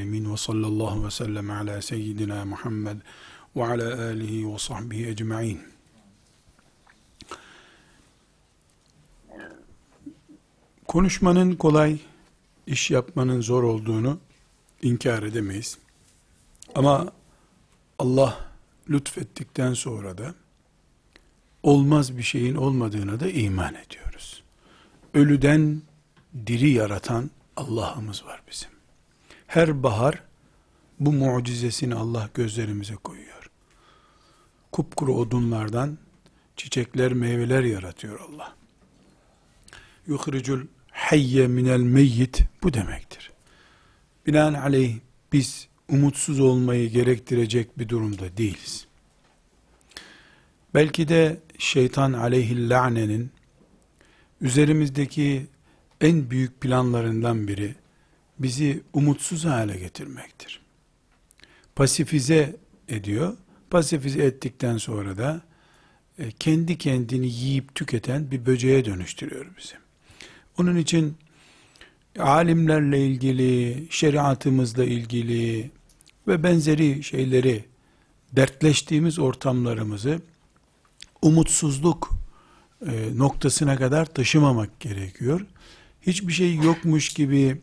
Alemin ve sallallahu ve sellem ala seyyidina Muhammed ve ala alihi ve sahbihi ecma'in. Konuşmanın kolay, iş yapmanın zor olduğunu inkar edemeyiz. Ama Allah lütfettikten sonra da olmaz bir şeyin olmadığına da iman ediyoruz. Ölüden diri yaratan Allah'ımız var bizim. Her bahar bu mucizesini Allah gözlerimize koyuyor. Kupkuru odunlardan çiçekler, meyveler yaratıyor Allah. Yuhricul hayye minel meyyit bu demektir. Binaenaleyh biz umutsuz olmayı gerektirecek bir durumda değiliz. Belki de şeytan aleyhillânenin üzerimizdeki en büyük planlarından biri bizi umutsuz hale getirmektir. Pasifize ediyor. Pasifize ettikten sonra da e, kendi kendini yiyip tüketen bir böceğe dönüştürüyor bizi. Onun için alimlerle ilgili, şeriatımızla ilgili ve benzeri şeyleri dertleştiğimiz ortamlarımızı umutsuzluk e, noktasına kadar taşımamak gerekiyor. Hiçbir şey yokmuş gibi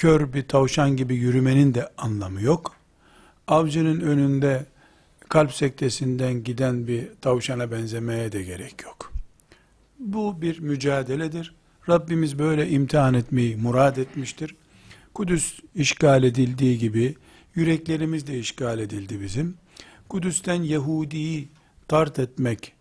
kör bir tavşan gibi yürümenin de anlamı yok. Avcının önünde kalp sektesinden giden bir tavşana benzemeye de gerek yok. Bu bir mücadeledir. Rabbimiz böyle imtihan etmeyi murad etmiştir. Kudüs işgal edildiği gibi yüreklerimiz de işgal edildi bizim. Kudüs'ten Yahudi'yi tart etmek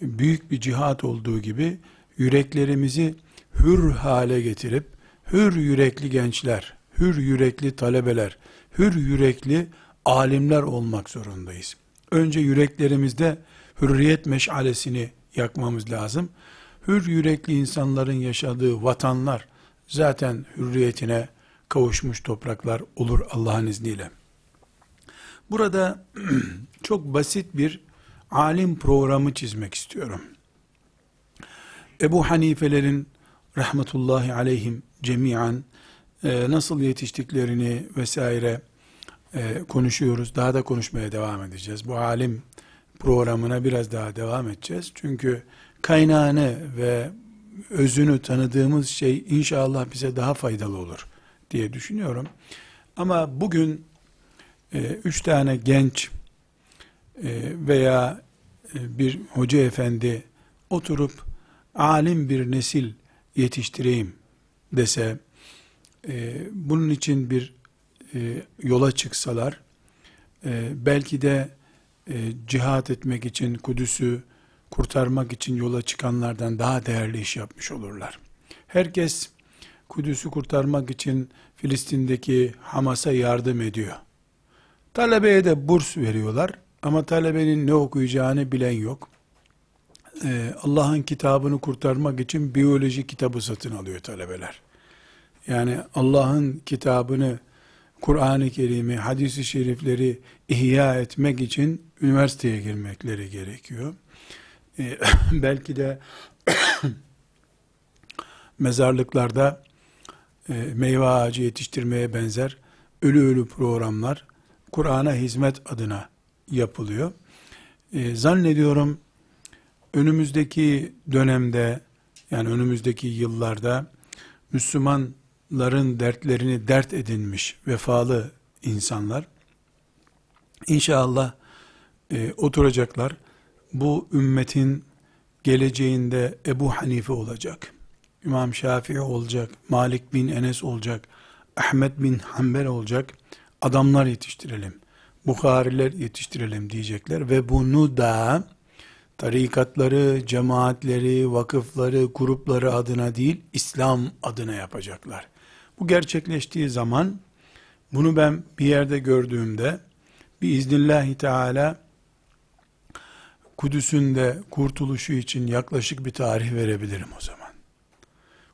büyük bir cihat olduğu gibi yüreklerimizi hür hale getirip hür yürekli gençler, hür yürekli talebeler, hür yürekli alimler olmak zorundayız. Önce yüreklerimizde hürriyet meşalesini yakmamız lazım. Hür yürekli insanların yaşadığı vatanlar zaten hürriyetine kavuşmuş topraklar olur Allah'ın izniyle. Burada çok basit bir alim programı çizmek istiyorum. Ebu Hanifelerin rahmetullahi aleyhim cemiyan e, nasıl yetiştiklerini vesaire e, konuşuyoruz. Daha da konuşmaya devam edeceğiz. Bu alim programına biraz daha devam edeceğiz. Çünkü kaynağını ve özünü tanıdığımız şey inşallah bize daha faydalı olur diye düşünüyorum. Ama bugün e, üç tane genç e, veya e, bir hoca efendi oturup alim bir nesil yetiştireyim dese, e, bunun için bir e, yola çıksalar, e, belki de e, cihat etmek için, Kudüs'ü kurtarmak için yola çıkanlardan daha değerli iş yapmış olurlar. Herkes Kudüs'ü kurtarmak için Filistin'deki Hamas'a yardım ediyor. Talebeye de burs veriyorlar ama talebenin ne okuyacağını bilen yok. Ee, Allah'ın kitabını kurtarmak için biyoloji kitabı satın alıyor talebeler. Yani Allah'ın kitabını, Kur'an-ı Kerim'i, hadisi şerifleri ihya etmek için üniversiteye girmekleri gerekiyor. Ee, belki de mezarlıklarda e, meyve ağacı yetiştirmeye benzer ölü ölü programlar Kur'an'a hizmet adına yapılıyor. E, zannediyorum önümüzdeki dönemde yani önümüzdeki yıllarda Müslümanların dertlerini dert edinmiş vefalı insanlar inşallah e, oturacaklar. Bu ümmetin geleceğinde Ebu Hanife olacak. İmam Şafii olacak, Malik bin Enes olacak, Ahmet bin Hanbel olacak adamlar yetiştirelim. Bukhariler yetiştirelim diyecekler ve bunu da tarikatları, cemaatleri, vakıfları, grupları adına değil, İslam adına yapacaklar. Bu gerçekleştiği zaman, bunu ben bir yerde gördüğümde, bir iznillahü teala, Kudüs'ün de kurtuluşu için yaklaşık bir tarih verebilirim o zaman.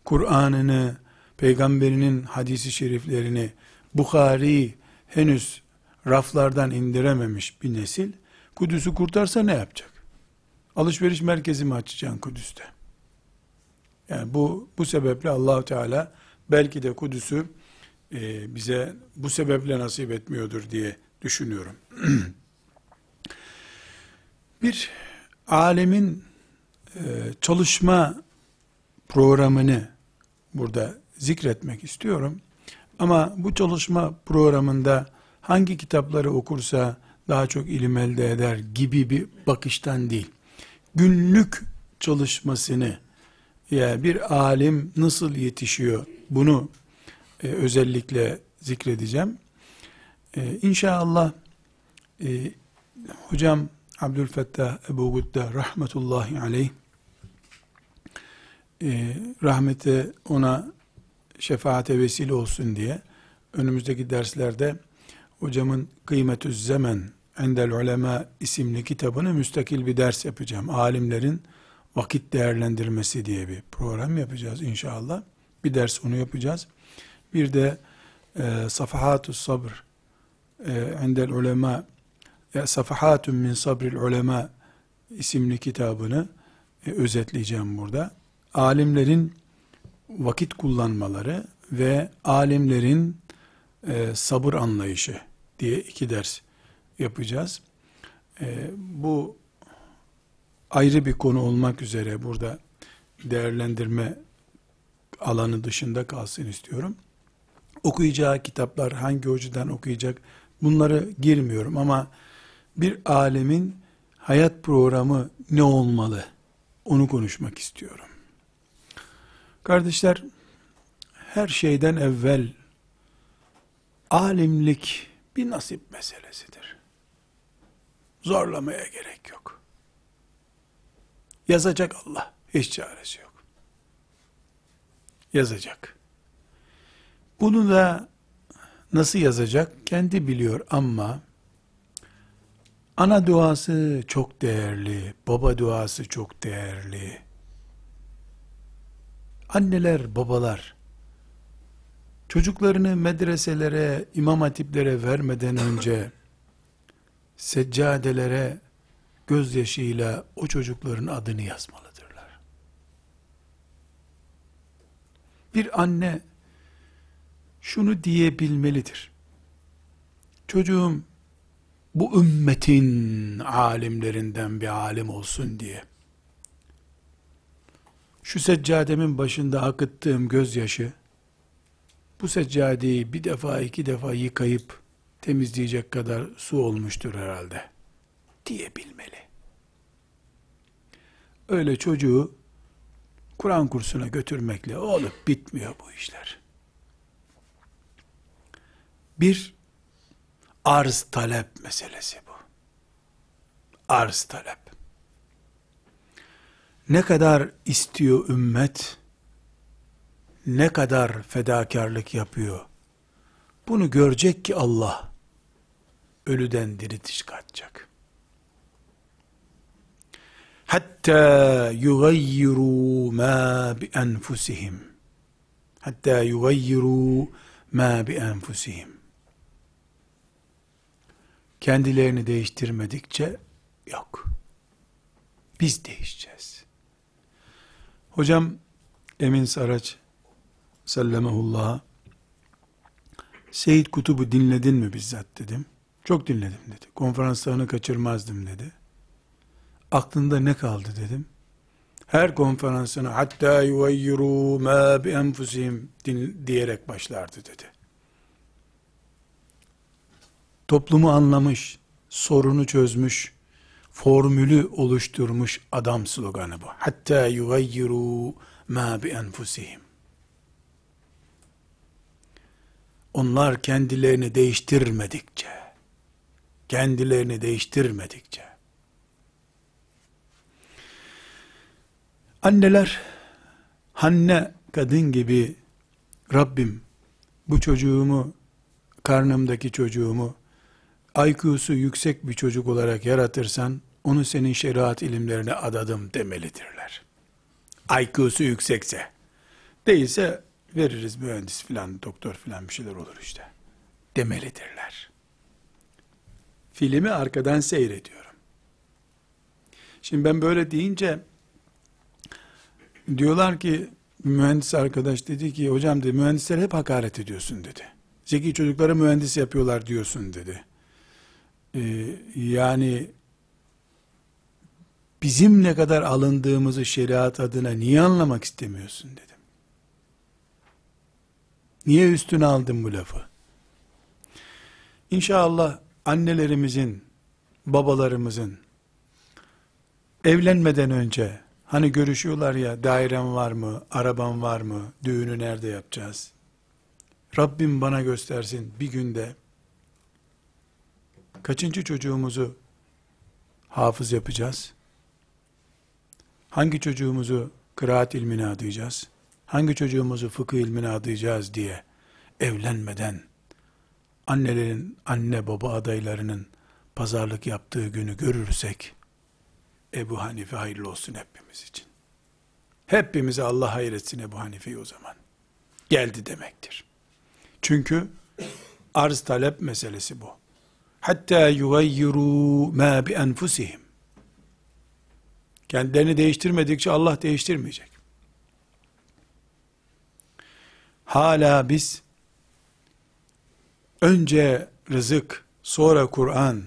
Kur'an'ını, peygamberinin hadisi şeriflerini, Bukhari henüz raflardan indirememiş bir nesil, Kudüs'ü kurtarsa ne yapacak? Alışveriş merkezi mi açacaksın Kudüs'te? Yani bu bu sebeple Allahu Teala Belki de Kudüs'ü e, bize bu sebeple nasip etmiyordur diye düşünüyorum. Bir alemin e, çalışma programını burada zikretmek istiyorum. Ama bu çalışma programında hangi kitapları okursa daha çok ilim elde eder gibi bir bakıştan değil. Günlük çalışmasını ya bir alim nasıl yetişiyor bunu e, özellikle zikredeceğim. E, inşallah e, hocam Abdülfettah Ebu Gudda rahmetullahi aleyh e, rahmete ona şefaate vesile olsun diye önümüzdeki derslerde hocamın Kıymetü Zemen Endel Ulema isimli kitabını müstakil bir ders yapacağım. Alimlerin vakit değerlendirmesi diye bir program yapacağız inşallah. Bir ders onu yapacağız. Bir de e, Safahatü Sabr e, Endel Ulema e, Safahatun min Sabril Ulema isimli kitabını e, özetleyeceğim burada. Alimlerin vakit kullanmaları ve alimlerin e, sabır anlayışı diye iki ders yapacağız. E, bu ayrı bir konu olmak üzere burada değerlendirme alanı dışında kalsın istiyorum. Okuyacağı kitaplar hangi hocadan okuyacak bunları girmiyorum ama bir alemin hayat programı ne olmalı onu konuşmak istiyorum. Kardeşler her şeyden evvel alimlik bir nasip meselesidir. Zorlamaya gerek yok. Yazacak Allah. Hiç çaresi yok. Yazacak. Bunu da nasıl yazacak kendi biliyor ama ana duası çok değerli, baba duası çok değerli. Anneler, babalar çocuklarını medreselere, imam hatiplere vermeden önce seccadelere gözyaşıyla o çocukların adını yazmalıdırlar. Bir anne şunu diyebilmelidir. Çocuğum bu ümmetin alimlerinden bir alim olsun diye. Şu seccademin başında akıttığım gözyaşı, bu seccadeyi bir defa iki defa yıkayıp temizleyecek kadar su olmuştur herhalde diyebilmeli. Öyle çocuğu Kur'an kursuna götürmekle olup bitmiyor bu işler. Bir arz talep meselesi bu. Arz talep. Ne kadar istiyor ümmet, ne kadar fedakarlık yapıyor. Bunu görecek ki Allah ölüden diri çıkartacak. Hatta yugayyiru ma bi enfusihim. Hatta yugayyiru ma bi enfusihim. Kendilerini değiştirmedikçe yok. Biz değişeceğiz. Hocam Emin Saraç sellemehullah Seyyid Kutub'u dinledin mi bizzat dedim. Çok dinledim dedi. Konferanslarını kaçırmazdım dedi. Aklında ne kaldı dedim. Her konferansını hatta yuvayyiru ma bi enfusihim diyerek başlardı dedi. Toplumu anlamış, sorunu çözmüş, formülü oluşturmuş adam sloganı bu. Hatta yuvayyiru ma bi enfusihim. Onlar kendilerini değiştirmedikçe, kendilerini değiştirmedikçe, anneler, Hanne kadın gibi, Rabbim bu çocuğumu, karnımdaki çocuğumu, IQ'su yüksek bir çocuk olarak yaratırsan, onu senin şeriat ilimlerine adadım demelidirler. IQ'su yüksekse. Değilse veririz mühendis filan, doktor filan bir şeyler olur işte. Demelidirler. Filmi arkadan seyrediyorum. Şimdi ben böyle deyince diyorlar ki mühendis arkadaş dedi ki hocam dedi mühendislere hep hakaret ediyorsun dedi. Zeki çocuklara mühendis yapıyorlar diyorsun dedi. Ee, yani bizim ne kadar alındığımızı şeriat adına niye anlamak istemiyorsun dedim. Niye üstüne aldın bu lafı? İnşallah annelerimizin, babalarımızın evlenmeden önce hani görüşüyorlar ya dairem var mı, araban var mı, düğünü nerede yapacağız? Rabbim bana göstersin bir günde kaçıncı çocuğumuzu hafız yapacağız? Hangi çocuğumuzu kıraat ilmine adayacağız? Hangi çocuğumuzu fıkıh ilmine adayacağız diye evlenmeden annelerin, anne baba adaylarının pazarlık yaptığı günü görürsek, Ebu Hanife hayırlı olsun hepimiz için. Hepimize Allah hayretsin Ebu Hanife'yi o zaman. Geldi demektir. Çünkü arz talep meselesi bu. Hatta yugayyiru ma bi enfusihim. Kendilerini değiştirmedikçe Allah değiştirmeyecek. Hala biz önce rızık, sonra Kur'an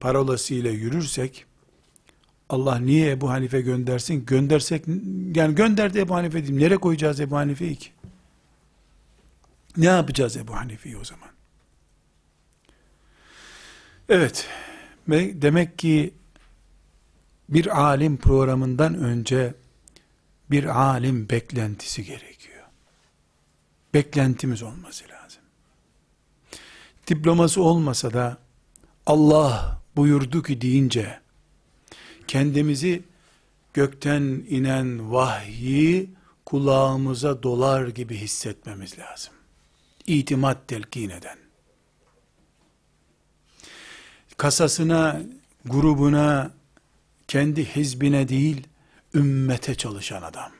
parolasıyla yürürsek, Allah niye Ebu Hanife göndersin? Göndersek, yani gönderdi Ebu Hanife diyeyim. Nereye koyacağız Ebu Hanife'yi ki? Ne yapacağız Ebu Hanife'yi o zaman? Evet, demek ki bir alim programından önce bir alim beklentisi gerekiyor. Beklentimiz olması lazım. Diploması olmasa da Allah buyurdu ki deyince kendimizi gökten inen vahyi kulağımıza dolar gibi hissetmemiz lazım. İtimat telkin eden. Kasasına, grubuna, kendi hizbine değil, ümmete çalışan adam.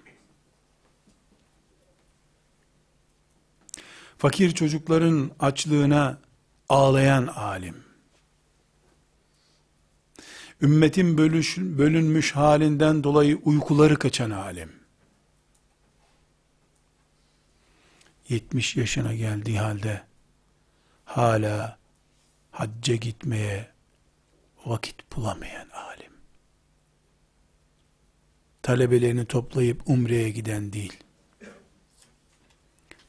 Fakir çocukların açlığına ağlayan alim. Ümmetin bölüş, bölünmüş halinden dolayı uykuları kaçan alim. 70 yaşına geldiği halde hala hacca gitmeye vakit bulamayan alim. Talebelerini toplayıp umreye giden değil.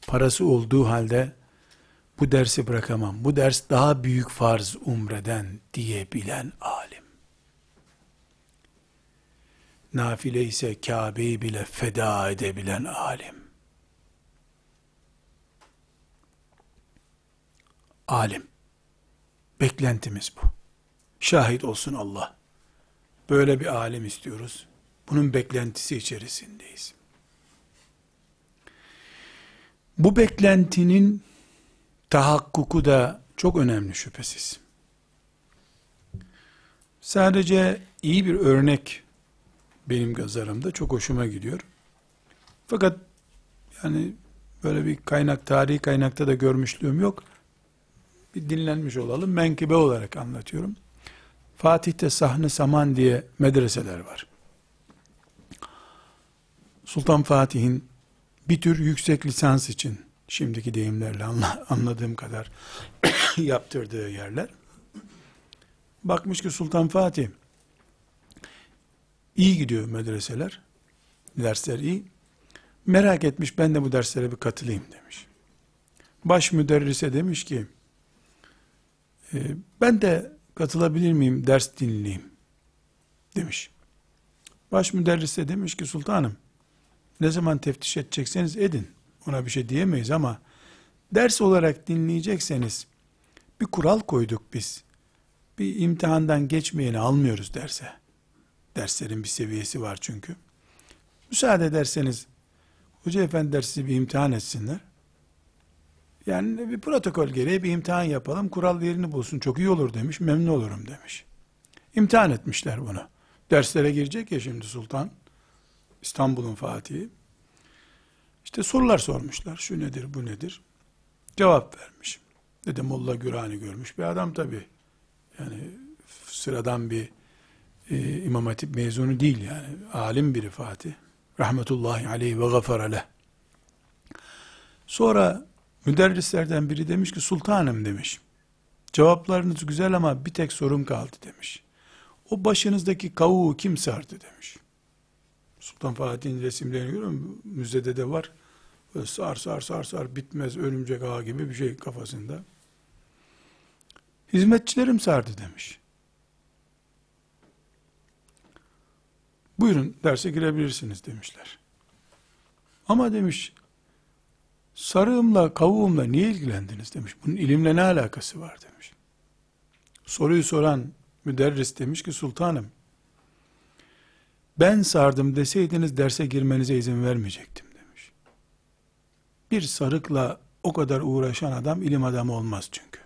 Parası olduğu halde bu dersi bırakamam. Bu ders daha büyük farz umreden diyebilen alim. Nafile ise Kabe'yi bile feda edebilen alim. Alim. Beklentimiz bu. Şahit olsun Allah. Böyle bir alim istiyoruz. Bunun beklentisi içerisindeyiz. Bu beklentinin tahakkuku da çok önemli şüphesiz. Sadece iyi bir örnek benim gözlerimde çok hoşuma gidiyor. Fakat yani böyle bir kaynak, tarihi kaynakta da görmüşlüğüm yok. Bir dinlenmiş olalım. Menkıbe olarak anlatıyorum. Fatih'te Sahne Saman diye medreseler var. Sultan Fatih'in bir tür yüksek lisans için şimdiki deyimlerle anladığım kadar yaptırdığı yerler. Bakmış ki Sultan Fatih iyi gidiyor medreseler. Dersler iyi. Merak etmiş ben de bu derslere bir katılayım demiş. Baş müderrise demiş ki e, ben de katılabilir miyim ders dinleyeyim demiş. Baş müderrise demiş ki sultanım ne zaman teftiş edecekseniz edin. Ona bir şey diyemeyiz ama ders olarak dinleyecekseniz bir kural koyduk biz. Bir imtihandan geçmeyeni almıyoruz derse. Derslerin bir seviyesi var çünkü. Müsaade ederseniz hoca efendi dersi bir imtihan etsinler. Yani bir protokol gereği bir imtihan yapalım. Kural yerini bulsun. Çok iyi olur demiş. Memnun olurum demiş. İmtihan etmişler bunu. Derslere girecek ya şimdi sultan. İstanbul'un Fatihi. İşte sorular sormuşlar. Şu nedir, bu nedir? Cevap vermiş. Dedim Molla Gürani görmüş bir adam tabi. Yani sıradan bir e, İmam Hatip mezunu değil yani. Alim biri Fatih. Rahmetullahi aleyhi ve gafara leh. Sonra müderrislerden biri demiş ki sultanım demiş. Cevaplarınız güzel ama bir tek sorum kaldı demiş. O başınızdaki kavuğu kim sardı demiş. Sultan Fatih'in resimlerini görüyorum. Müzede de var. Sar sar sar sar bitmez örümcek ağı gibi bir şey kafasında. Hizmetçilerim sardı demiş. Buyurun derse girebilirsiniz demişler. Ama demiş sarığımla kavuğumla niye ilgilendiniz demiş. Bunun ilimle ne alakası var demiş. Soruyu soran müderris demiş ki sultanım ben sardım deseydiniz derse girmenize izin vermeyecektim. Bir sarıkla o kadar uğraşan adam ilim adamı olmaz çünkü.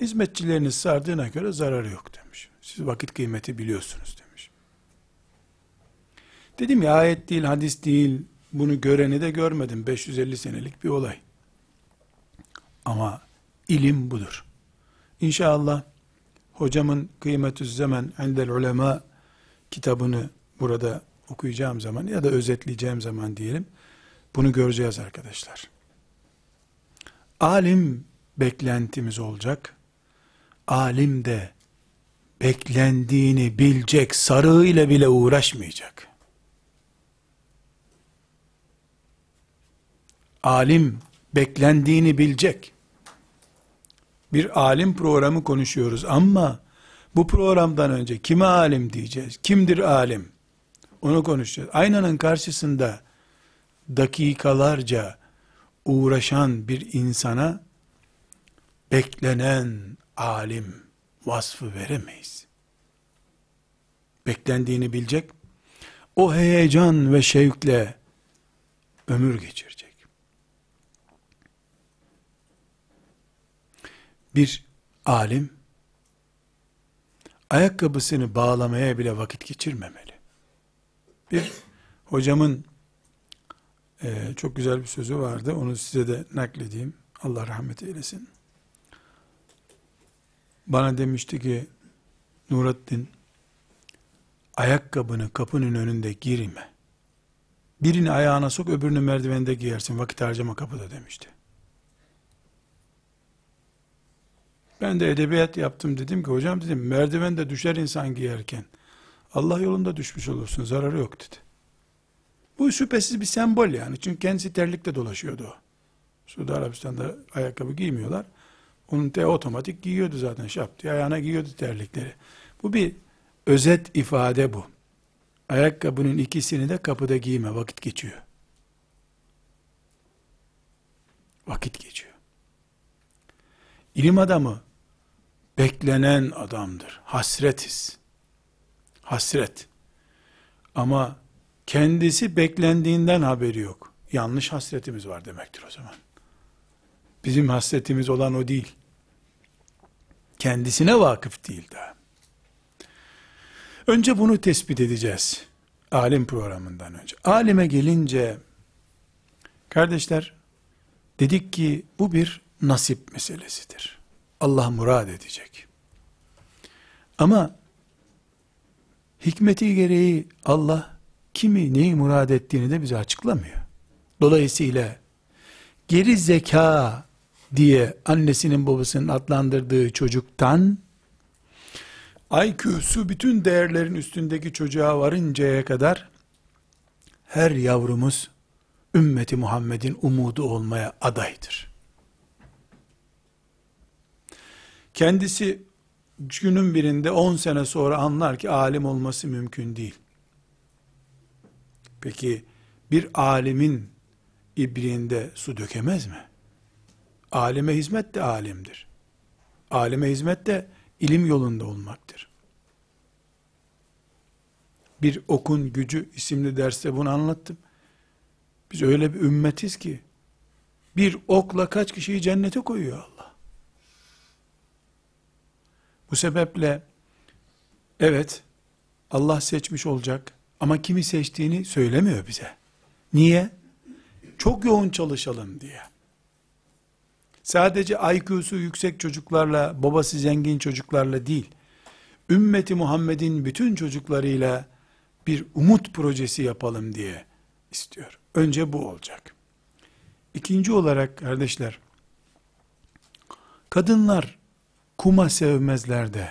Hizmetçileriniz sardığına göre zararı yok demiş. Siz vakit kıymeti biliyorsunuz demiş. Dedim ya ayet değil, hadis değil, bunu göreni de görmedim. 550 senelik bir olay. Ama ilim budur. İnşallah hocamın Kıymetü Zaman Endel Ulema kitabını burada okuyacağım zaman ya da özetleyeceğim zaman diyelim. Bunu göreceğiz arkadaşlar. Alim beklentimiz olacak. Alim de beklendiğini bilecek, sarığı ile bile uğraşmayacak. Alim beklendiğini bilecek. Bir alim programı konuşuyoruz ama bu programdan önce kime alim diyeceğiz? Kimdir alim? Onu konuşacağız. Aynanın karşısında dakikalarca uğraşan bir insana beklenen alim vasfı veremeyiz. Beklendiğini bilecek, o heyecan ve şevkle ömür geçirecek. Bir alim, ayakkabısını bağlamaya bile vakit geçirmemeli. Bir hocamın e, çok güzel bir sözü vardı. Onu size de nakledeyim. Allah rahmet eylesin. Bana demişti ki Nurattin ayakkabını kapının önünde girme. Birini ayağına sok öbürünü merdivende giyersin. Vakit harcama kapıda demişti. Ben de edebiyat yaptım dedim ki hocam dedim merdivende düşer insan giyerken. Allah yolunda düşmüş olursun zararı yok dedi. Bu şüphesiz bir sembol yani. Çünkü kendisi terlikle dolaşıyordu o. Suudi Arabistan'da ayakkabı giymiyorlar. Onun te otomatik giyiyordu zaten şap diye ayağına giyiyordu terlikleri. Bu bir özet ifade bu. Ayakkabının ikisini de kapıda giyme vakit geçiyor. Vakit geçiyor. İlim adamı beklenen adamdır. Hasretiz. Hasret. Ama kendisi beklendiğinden haberi yok. Yanlış hasretimiz var demektir o zaman. Bizim hasretimiz olan o değil. Kendisine vakıf değil daha. Önce bunu tespit edeceğiz. Alim programından önce. Alime gelince kardeşler dedik ki bu bir nasip meselesidir. Allah murad edecek. Ama hikmeti gereği Allah kimi neyi murad ettiğini de bize açıklamıyor. Dolayısıyla geri zeka diye annesinin babasının adlandırdığı çocuktan IQ'su bütün değerlerin üstündeki çocuğa varıncaya kadar her yavrumuz ümmeti Muhammed'in umudu olmaya adaydır. Kendisi günün birinde 10 sene sonra anlar ki alim olması mümkün değil. Peki bir alimin ibriğinde su dökemez mi? Alime hizmet de alimdir. Alime hizmet de ilim yolunda olmaktır. Bir okun gücü isimli derste bunu anlattım. Biz öyle bir ümmetiz ki bir okla kaç kişiyi cennete koyuyor Allah. Bu sebeple evet Allah seçmiş olacak ama kimi seçtiğini söylemiyor bize. Niye? Çok yoğun çalışalım diye. Sadece IQ'su yüksek çocuklarla, babası zengin çocuklarla değil, ümmeti Muhammed'in bütün çocuklarıyla bir umut projesi yapalım diye istiyor. Önce bu olacak. İkinci olarak kardeşler, kadınlar kuma sevmezler de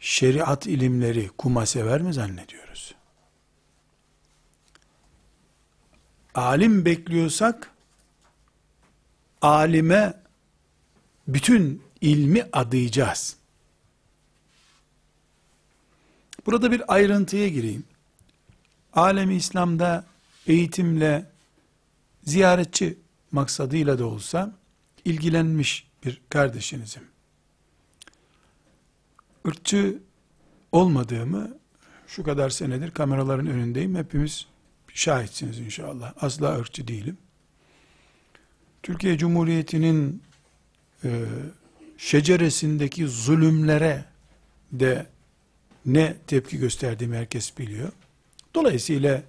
şeriat ilimleri kuma sever mi zannediyoruz? Alim bekliyorsak alime bütün ilmi adayacağız. Burada bir ayrıntıya gireyim. Alemi İslam'da eğitimle ziyaretçi maksadıyla da olsa ilgilenmiş bir kardeşinizim. Irkçı olmadığımı şu kadar senedir kameraların önündeyim. Hepimiz şahitsiniz inşallah. Asla ırkçı değilim. Türkiye Cumhuriyeti'nin e, şeceresindeki zulümlere de ne tepki gösterdiğimi herkes biliyor. Dolayısıyla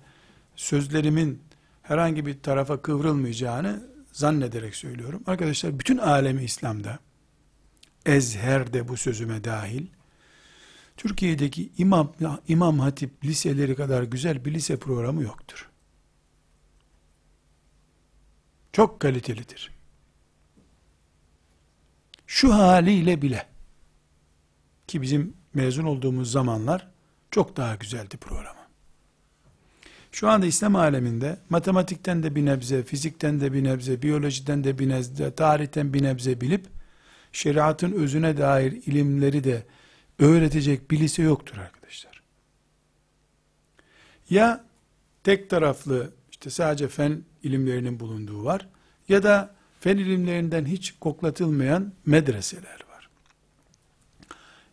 sözlerimin herhangi bir tarafa kıvrılmayacağını zannederek söylüyorum. Arkadaşlar bütün alemi İslam'da Ezher'de bu sözüme dahil Türkiye'deki imam, imam hatip liseleri kadar güzel bir lise programı yoktur. Çok kalitelidir. Şu haliyle bile ki bizim mezun olduğumuz zamanlar çok daha güzeldi programı. Şu anda İslam aleminde matematikten de bir nebze, fizikten de bir nebze, biyolojiden de bir nebze, tarihten bir nebze bilip şeriatın özüne dair ilimleri de öğretecek bir yoktur arkadaşlar. Ya tek taraflı işte sadece fen ilimlerinin bulunduğu var ya da fen ilimlerinden hiç koklatılmayan medreseler var.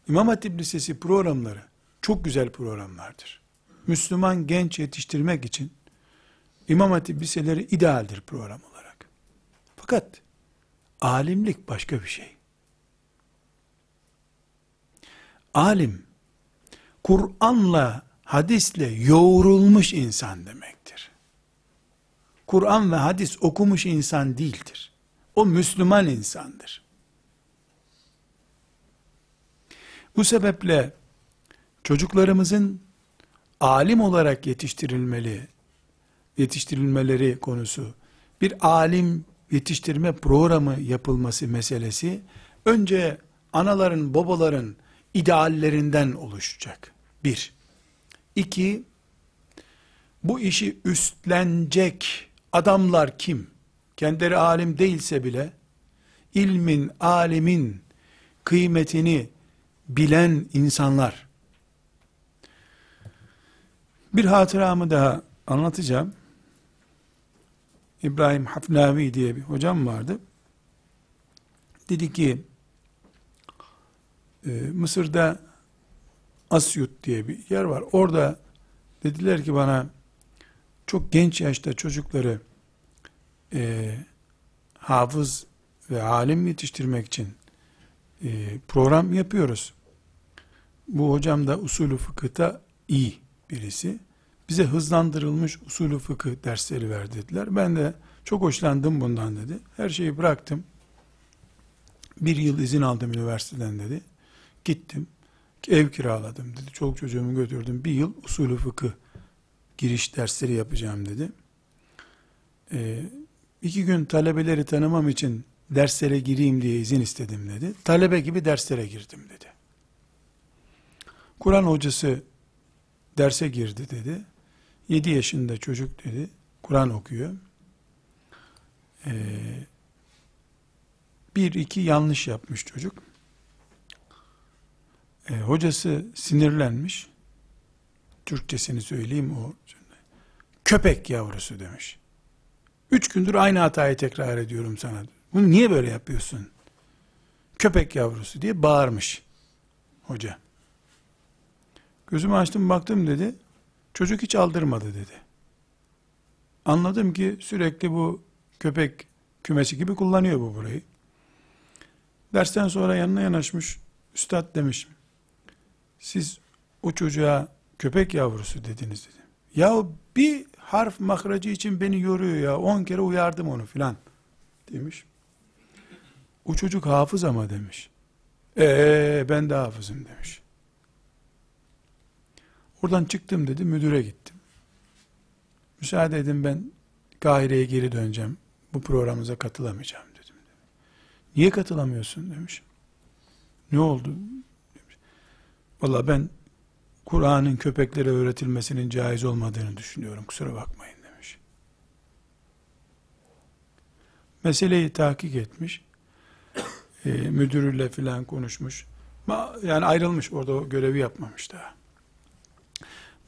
İmam Hatip Lisesi programları çok güzel programlardır. Müslüman genç yetiştirmek için İmam Hatip liseleri idealdir program olarak. Fakat alimlik başka bir şey. Alim, Kur'an'la, hadisle yoğrulmuş insan demektir. Kur'an ve hadis okumuş insan değildir. O Müslüman insandır. Bu sebeple çocuklarımızın alim olarak yetiştirilmeli, yetiştirilmeleri konusu, bir alim yetiştirme programı yapılması meselesi, önce anaların, babaların ideallerinden oluşacak. Bir. İki, bu işi üstlenecek adamlar kim? Kendileri alim değilse bile, ilmin, alimin kıymetini bilen insanlar, bir hatıramı daha anlatacağım. İbrahim Hafnavi diye bir hocam vardı. Dedi ki, e, Mısır'da Asyut diye bir yer var. Orada dediler ki bana, çok genç yaşta çocukları e, hafız ve alim yetiştirmek için e, program yapıyoruz. Bu hocam da usulü fıkıhta iyi birisi. Bize hızlandırılmış usulü fıkıh dersleri ver dediler. Ben de çok hoşlandım bundan dedi. Her şeyi bıraktım. Bir yıl izin aldım üniversiteden dedi. Gittim. Ev kiraladım dedi. Çoluk çocuğumu götürdüm. Bir yıl usulü fıkıh giriş dersleri yapacağım dedi. Ee, iki gün talebeleri tanımam için derslere gireyim diye izin istedim dedi. Talebe gibi derslere girdim dedi. Kur'an hocası derse girdi dedi. 7 yaşında çocuk dedi. Kur'an okuyor. Ee, bir iki yanlış yapmış çocuk. Ee, hocası sinirlenmiş. Türkçesini söyleyeyim o. Köpek yavrusu demiş. Üç gündür aynı hatayı tekrar ediyorum sana. Bunu niye böyle yapıyorsun? Köpek yavrusu diye bağırmış hoca. Gözümü açtım baktım dedi. Çocuk hiç aldırmadı dedi. Anladım ki sürekli bu köpek kümesi gibi kullanıyor bu burayı. Dersten sonra yanına yanaşmış. Üstad demiş. Siz o çocuğa köpek yavrusu dediniz dedi. Ya bir harf mahracı için beni yoruyor ya. On kere uyardım onu filan demiş. O çocuk hafız ama demiş. Ee ben de hafızım demiş. Oradan çıktım dedi, müdüre gittim. Müsaade edin ben Kahire'ye geri döneceğim. Bu programımıza katılamayacağım dedim. Niye katılamıyorsun demiş. Ne oldu? Valla ben Kur'an'ın köpeklere öğretilmesinin caiz olmadığını düşünüyorum. Kusura bakmayın demiş. Meseleyi tahkik etmiş. E, müdürüyle filan konuşmuş. Yani ayrılmış orada o görevi yapmamış daha.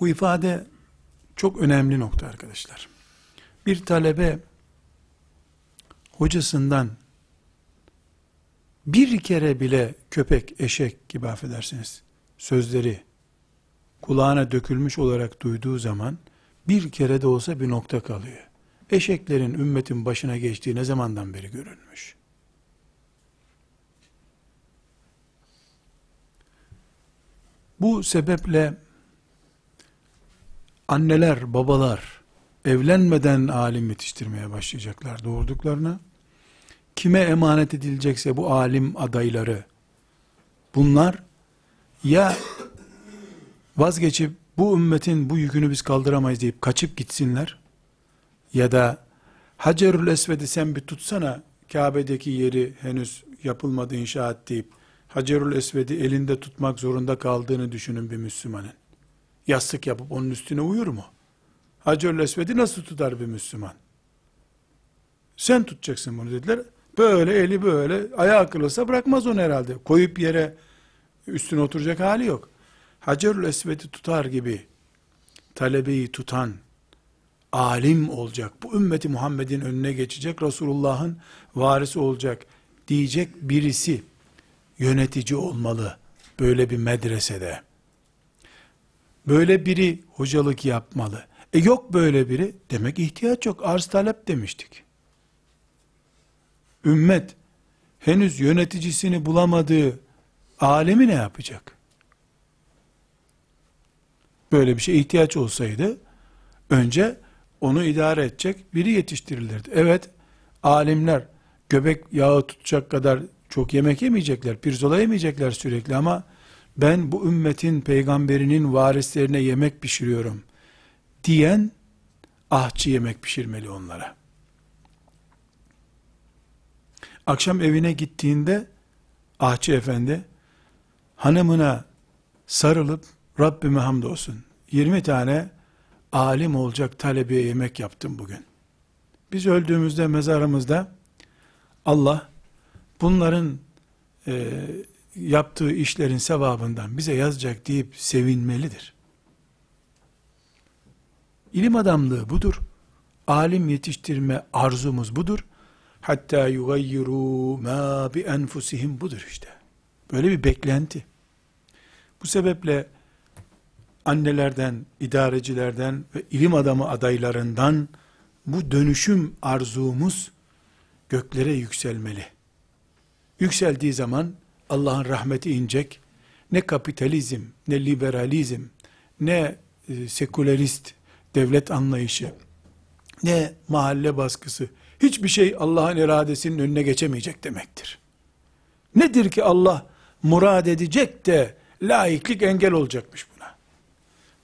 Bu ifade çok önemli nokta arkadaşlar. Bir talebe hocasından bir kere bile köpek, eşek gibi affedersiniz sözleri kulağına dökülmüş olarak duyduğu zaman bir kere de olsa bir nokta kalıyor. Eşeklerin ümmetin başına geçtiği ne zamandan beri görülmüş? Bu sebeple anneler, babalar evlenmeden alim yetiştirmeye başlayacaklar doğurduklarına. Kime emanet edilecekse bu alim adayları bunlar ya vazgeçip bu ümmetin bu yükünü biz kaldıramayız deyip kaçıp gitsinler ya da Hacerül Esved'i sen bir tutsana Kabe'deki yeri henüz yapılmadı inşaat deyip Hacerül Esved'i elinde tutmak zorunda kaldığını düşünün bir Müslümanın. Yastık yapıp onun üstüne uyur mu? Hacerül Esved'i nasıl tutar bir Müslüman? Sen tutacaksın bunu dediler. Böyle eli böyle ayağı kırılsa bırakmaz onu herhalde. Koyup yere üstüne oturacak hali yok. Hacerül Esved'i tutar gibi talebeyi tutan alim olacak. Bu ümmeti Muhammed'in önüne geçecek. Resulullah'ın varisi olacak diyecek birisi yönetici olmalı. Böyle bir medresede. Böyle biri hocalık yapmalı. E yok böyle biri. Demek ihtiyaç yok. Arz talep demiştik. Ümmet henüz yöneticisini bulamadığı alemi ne yapacak? Böyle bir şey ihtiyaç olsaydı önce onu idare edecek biri yetiştirilirdi. Evet, alimler göbek yağı tutacak kadar çok yemek yemeyecekler, pirzola yemeyecekler sürekli ama ben bu ümmetin peygamberinin varislerine yemek pişiriyorum diyen ahçı yemek pişirmeli onlara. Akşam evine gittiğinde ahçı efendi hanımına sarılıp Rabbime hamdolsun 20 tane alim olacak talebeye yemek yaptım bugün. Biz öldüğümüzde mezarımızda Allah bunların e, yaptığı işlerin sevabından bize yazacak deyip sevinmelidir. İlim adamlığı budur. Alim yetiştirme arzumuz budur. Hatta yugayyiru ma bi enfusihim budur işte. Böyle bir beklenti. Bu sebeple annelerden, idarecilerden ve ilim adamı adaylarından bu dönüşüm arzumuz göklere yükselmeli. Yükseldiği zaman Allah'ın rahmeti inecek. Ne kapitalizm, ne liberalizm, ne e, sekülerist devlet anlayışı, ne mahalle baskısı, hiçbir şey Allah'ın iradesinin önüne geçemeyecek demektir. Nedir ki Allah murad edecek de laiklik engel olacakmış buna.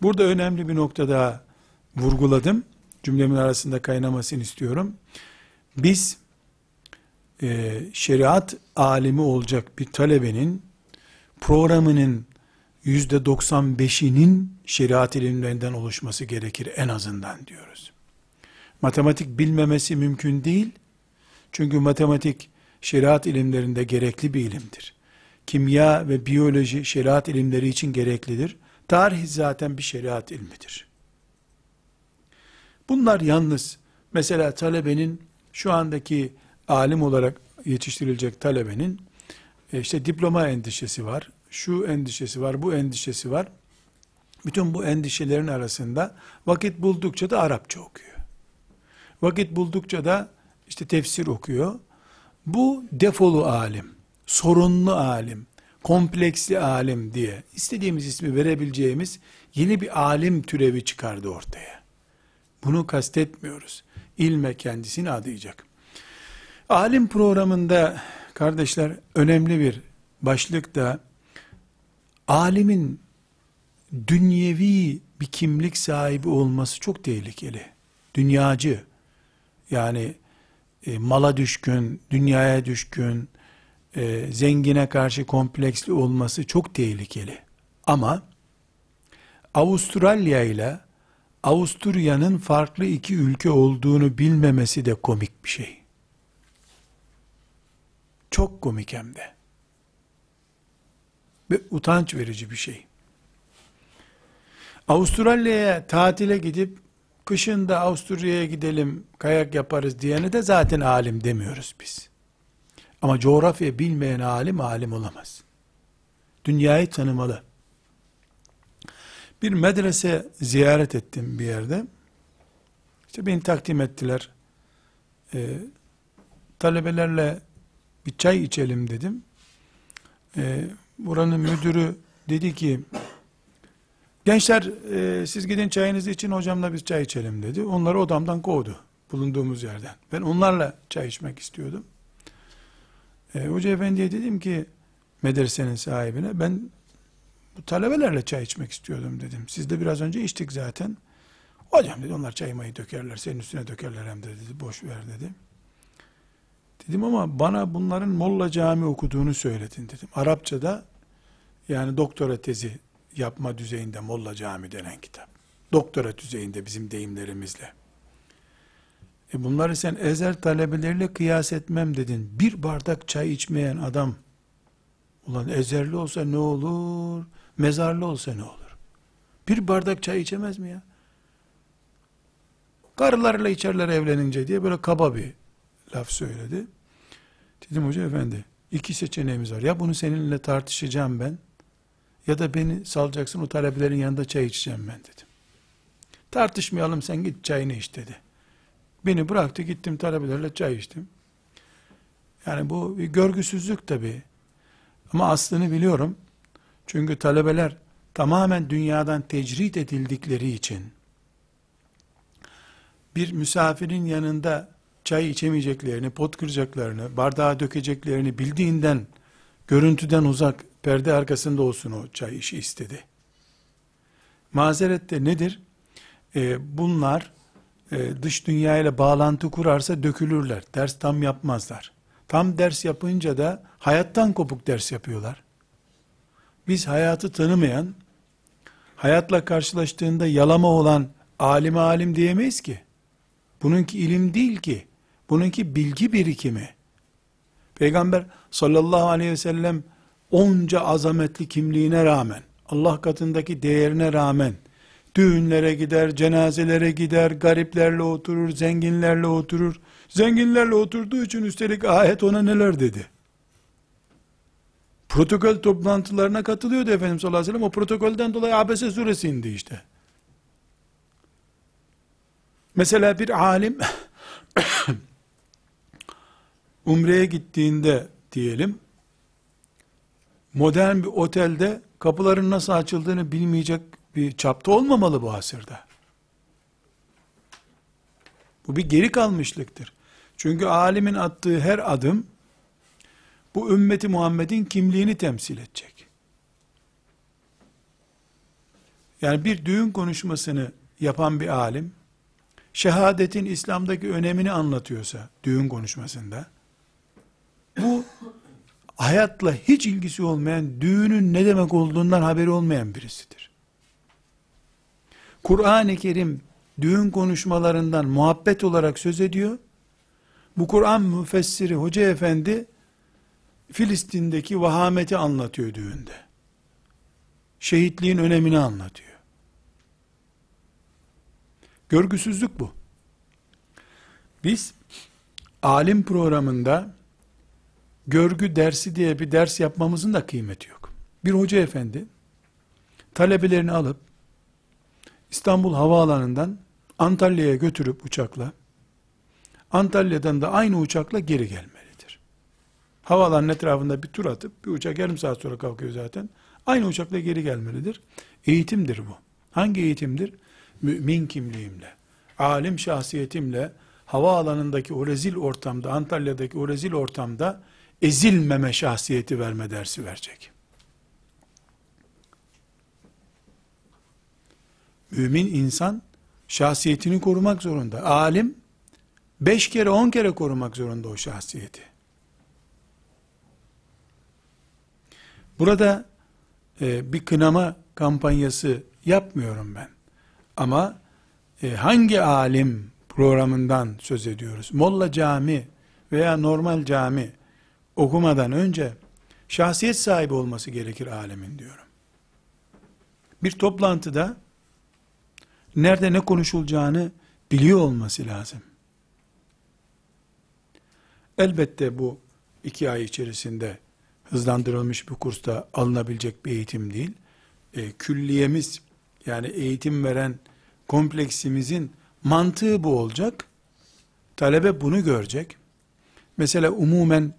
Burada önemli bir nokta daha vurguladım. Cümlemin arasında kaynamasını istiyorum. Biz e, şeriat alimi olacak bir talebenin programının yüzde 95'inin şeriat ilimlerinden oluşması gerekir en azından diyoruz. Matematik bilmemesi mümkün değil. Çünkü matematik şeriat ilimlerinde gerekli bir ilimdir. Kimya ve biyoloji şeriat ilimleri için gereklidir. Tarih zaten bir şeriat ilmidir. Bunlar yalnız mesela talebenin şu andaki alim olarak yetiştirilecek talebenin e, işte diploma endişesi var, şu endişesi var, bu endişesi var. Bütün bu endişelerin arasında vakit buldukça da Arapça okuyor. Vakit buldukça da işte tefsir okuyor. Bu defolu alim, sorunlu alim, kompleksli alim diye istediğimiz ismi verebileceğimiz yeni bir alim türevi çıkardı ortaya. Bunu kastetmiyoruz. İlme kendisini adayacak. Alim programında kardeşler önemli bir başlık da alimin dünyevi bir kimlik sahibi olması çok tehlikeli. Dünyacı, yani e, mala düşkün, dünyaya düşkün, e, zengine karşı kompleksli olması çok tehlikeli. Ama Avustralya ile Avusturya'nın farklı iki ülke olduğunu bilmemesi de komik bir şey. Çok komik hem de. Ve utanç verici bir şey. Avustralya'ya tatile gidip kışın da Avusturya'ya gidelim kayak yaparız diyene de zaten alim demiyoruz biz. Ama coğrafya bilmeyen alim alim olamaz. Dünyayı tanımalı. Bir medrese ziyaret ettim bir yerde. İşte beni takdim ettiler. Ee, talebelerle bir çay içelim dedim. Ee, buranın müdürü dedi ki gençler e, siz gidin çayınızı için hocamla biz çay içelim dedi. Onları odamdan kovdu bulunduğumuz yerden. Ben onlarla çay içmek istiyordum. Ee, Hoca efendiye dedim ki medresenin sahibine ben bu talebelerle çay içmek istiyordum dedim. Siz de biraz önce içtik zaten. Hocam dedi onlar çaymayı dökerler senin üstüne dökerler hem de dedi boş ver dedi. Dedim ama bana bunların Molla Cami okuduğunu söyledin dedim. Arapçada yani doktora tezi yapma düzeyinde Molla Cami denen kitap. Doktora düzeyinde bizim deyimlerimizle. E bunları sen ezer talebeleriyle kıyas etmem dedin. Bir bardak çay içmeyen adam ulan ezerli olsa ne olur? Mezarlı olsa ne olur? Bir bardak çay içemez mi ya? Karılarla içerler evlenince diye böyle kaba bir laf söyledi. Dedim hoca efendi iki seçeneğimiz var. Ya bunu seninle tartışacağım ben ya da beni salacaksın o talebelerin yanında çay içeceğim ben dedim. Tartışmayalım sen git çayını iç dedi. Beni bıraktı gittim talebelerle çay içtim. Yani bu bir görgüsüzlük tabi. Ama aslını biliyorum. Çünkü talebeler tamamen dünyadan tecrit edildikleri için bir misafirin yanında çay içemeyeceklerini, pot kıracaklarını, bardağa dökeceklerini bildiğinden görüntüden uzak, perde arkasında olsun o çay işi istedi. Mazeret de nedir? Ee, bunlar e, dış dünya ile bağlantı kurarsa dökülürler. Ders tam yapmazlar. Tam ders yapınca da hayattan kopuk ders yapıyorlar. Biz hayatı tanımayan, hayatla karşılaştığında yalama olan alime alim diyemeyiz ki. Bununki ilim değil ki. Bununki bilgi birikimi. Peygamber sallallahu aleyhi ve sellem onca azametli kimliğine rağmen, Allah katındaki değerine rağmen, düğünlere gider, cenazelere gider, gariplerle oturur, zenginlerle oturur. Zenginlerle oturduğu için üstelik ayet ona neler dedi. Protokol toplantılarına katılıyordu Efendimiz sallallahu aleyhi ve sellem. O protokolden dolayı Abese suresi indi işte. Mesela bir alim umreye gittiğinde diyelim modern bir otelde kapıların nasıl açıldığını bilmeyecek bir çapta olmamalı bu asırda. Bu bir geri kalmışlıktır. Çünkü alimin attığı her adım bu ümmeti Muhammed'in kimliğini temsil edecek. Yani bir düğün konuşmasını yapan bir alim şehadetin İslam'daki önemini anlatıyorsa düğün konuşmasında bu hayatla hiç ilgisi olmayan düğünün ne demek olduğundan haberi olmayan birisidir. Kur'an-ı Kerim düğün konuşmalarından muhabbet olarak söz ediyor. Bu Kur'an müfessiri hoca efendi Filistin'deki vahameti anlatıyor düğünde. Şehitliğin önemini anlatıyor. Görgüsüzlük bu. Biz alim programında görgü dersi diye bir ders yapmamızın da kıymeti yok. Bir hoca efendi talebelerini alıp İstanbul Havaalanı'ndan Antalya'ya götürüp uçakla Antalya'dan da aynı uçakla geri gelmelidir. Havaalanının etrafında bir tur atıp bir uçak yarım saat sonra kalkıyor zaten. Aynı uçakla geri gelmelidir. Eğitimdir bu. Hangi eğitimdir? Mümin kimliğimle, alim şahsiyetimle havaalanındaki o rezil ortamda, Antalya'daki o rezil ortamda ezilmeme şahsiyeti verme dersi verecek. Mümin insan şahsiyetini korumak zorunda. Alim beş kere on kere korumak zorunda o şahsiyeti. Burada e, bir kınama kampanyası yapmıyorum ben. Ama e, hangi alim programından söz ediyoruz? Molla cami veya normal cami okumadan önce şahsiyet sahibi olması gerekir alemin diyorum. Bir toplantıda nerede ne konuşulacağını biliyor olması lazım. Elbette bu iki ay içerisinde hızlandırılmış bir kursta alınabilecek bir eğitim değil. E, külliyemiz yani eğitim veren kompleksimizin mantığı bu olacak. Talebe bunu görecek. Mesela umumen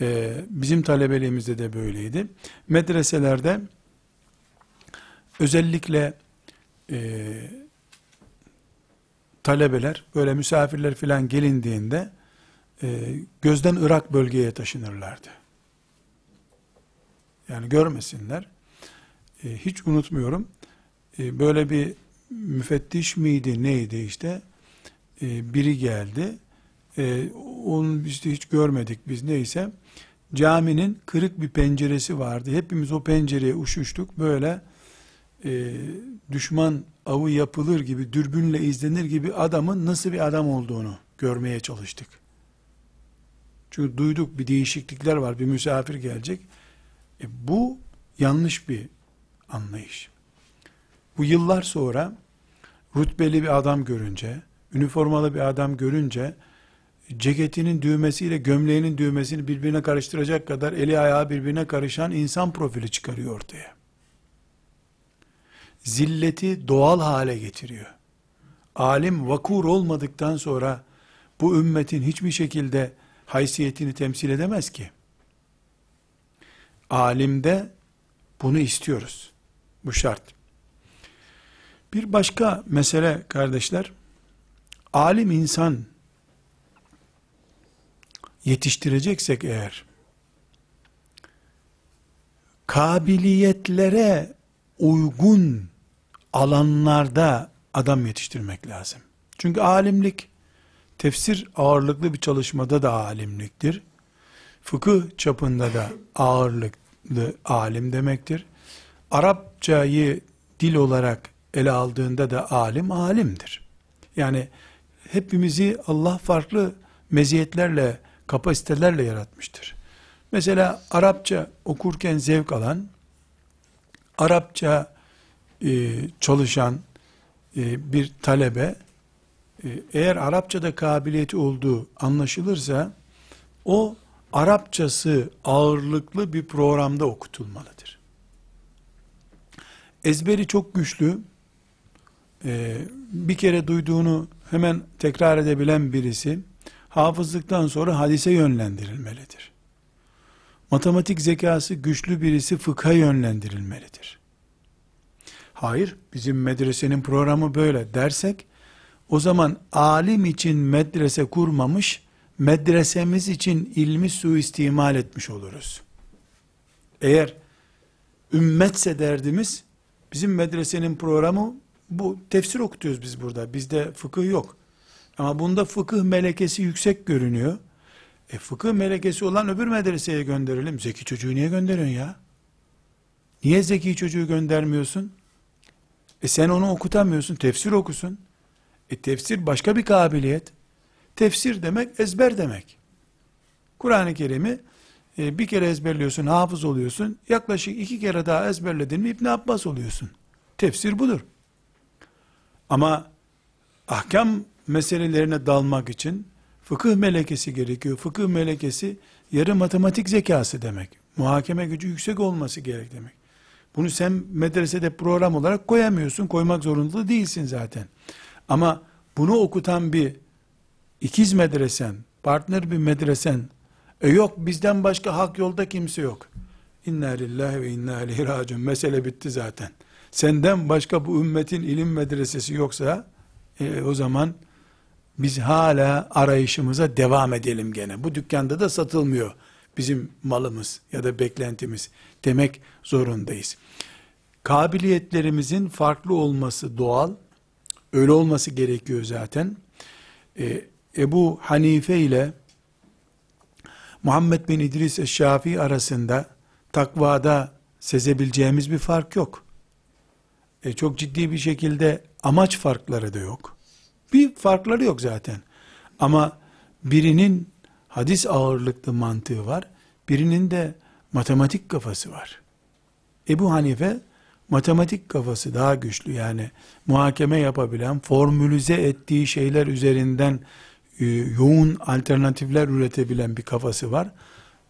e, bizim talebeliğimizde de böyleydi. Medreselerde özellikle e, talebeler böyle misafirler filan gelindiğinde e, gözden Irak bölgeye taşınırlardı. Yani görmesinler. E, hiç unutmuyorum. E, böyle bir müfettiş miydi neydi işte e, biri geldi. E, onu işte hiç görmedik biz neyse. Caminin kırık bir penceresi vardı. Hepimiz o pencereye uşuştuk. Böyle e, düşman avı yapılır gibi, dürbünle izlenir gibi adamın nasıl bir adam olduğunu görmeye çalıştık. Çünkü duyduk bir değişiklikler var, bir misafir gelecek. E, bu yanlış bir anlayış. Bu yıllar sonra rütbeli bir adam görünce, üniformalı bir adam görünce, ceketinin düğmesiyle gömleğinin düğmesini birbirine karıştıracak kadar eli ayağı birbirine karışan insan profili çıkarıyor ortaya. Zilleti doğal hale getiriyor. Alim vakur olmadıktan sonra bu ümmetin hiçbir şekilde haysiyetini temsil edemez ki. Alimde bunu istiyoruz. Bu şart. Bir başka mesele kardeşler, alim insan yetiştireceksek eğer, kabiliyetlere uygun alanlarda adam yetiştirmek lazım. Çünkü alimlik, tefsir ağırlıklı bir çalışmada da alimliktir. Fıkıh çapında da ağırlıklı alim demektir. Arapçayı dil olarak ele aldığında da alim alimdir. Yani hepimizi Allah farklı meziyetlerle, kapasitelerle yaratmıştır. Mesela Arapça okurken zevk alan, Arapça e, çalışan e, bir talebe, e, eğer Arapçada kabiliyeti olduğu anlaşılırsa, o Arapçası ağırlıklı bir programda okutulmalıdır. Ezberi çok güçlü, e, bir kere duyduğunu hemen tekrar edebilen birisi, hafızlıktan sonra hadise yönlendirilmelidir. Matematik zekası güçlü birisi fıkha yönlendirilmelidir. Hayır, bizim medresenin programı böyle dersek, o zaman alim için medrese kurmamış, medresemiz için ilmi suistimal etmiş oluruz. Eğer ümmetse derdimiz, bizim medresenin programı bu tefsir okutuyoruz biz burada. Bizde fıkıh yok. Ama bunda fıkıh melekesi yüksek görünüyor. E fıkıh melekesi olan öbür medreseye gönderelim. Zeki çocuğu niye gönderiyorsun ya? Niye zeki çocuğu göndermiyorsun? E sen onu okutamıyorsun. Tefsir okusun. E tefsir başka bir kabiliyet. Tefsir demek ezber demek. Kur'an-ı Kerim'i e, bir kere ezberliyorsun, hafız oluyorsun. Yaklaşık iki kere daha ezberledin mi İbn Abbas oluyorsun. Tefsir budur. Ama ahkam meselelerine dalmak için fıkıh melekesi gerekiyor. Fıkıh melekesi yarı matematik zekası demek. Muhakeme gücü yüksek olması gerek demek. Bunu sen medresede program olarak koyamıyorsun. Koymak zorunda değilsin zaten. Ama bunu okutan bir ikiz medresen, partner bir medresen, e yok bizden başka hak yolda kimse yok. İnna lillahi ve inna ileyhi raciun. Mesele bitti zaten. Senden başka bu ümmetin ilim medresesi yoksa e, o zaman biz hala arayışımıza devam edelim gene. Bu dükkanda da satılmıyor bizim malımız ya da beklentimiz demek zorundayız. Kabiliyetlerimizin farklı olması doğal. Öyle olması gerekiyor zaten. Ee, Ebu Hanife ile Muhammed bin İdris Eşşafi arasında takvada sezebileceğimiz bir fark yok. E, çok ciddi bir şekilde amaç farkları da yok. Bir farkları yok zaten. Ama birinin hadis ağırlıklı mantığı var. Birinin de matematik kafası var. Ebu Hanife matematik kafası daha güçlü yani muhakeme yapabilen, formülize ettiği şeyler üzerinden e, yoğun alternatifler üretebilen bir kafası var.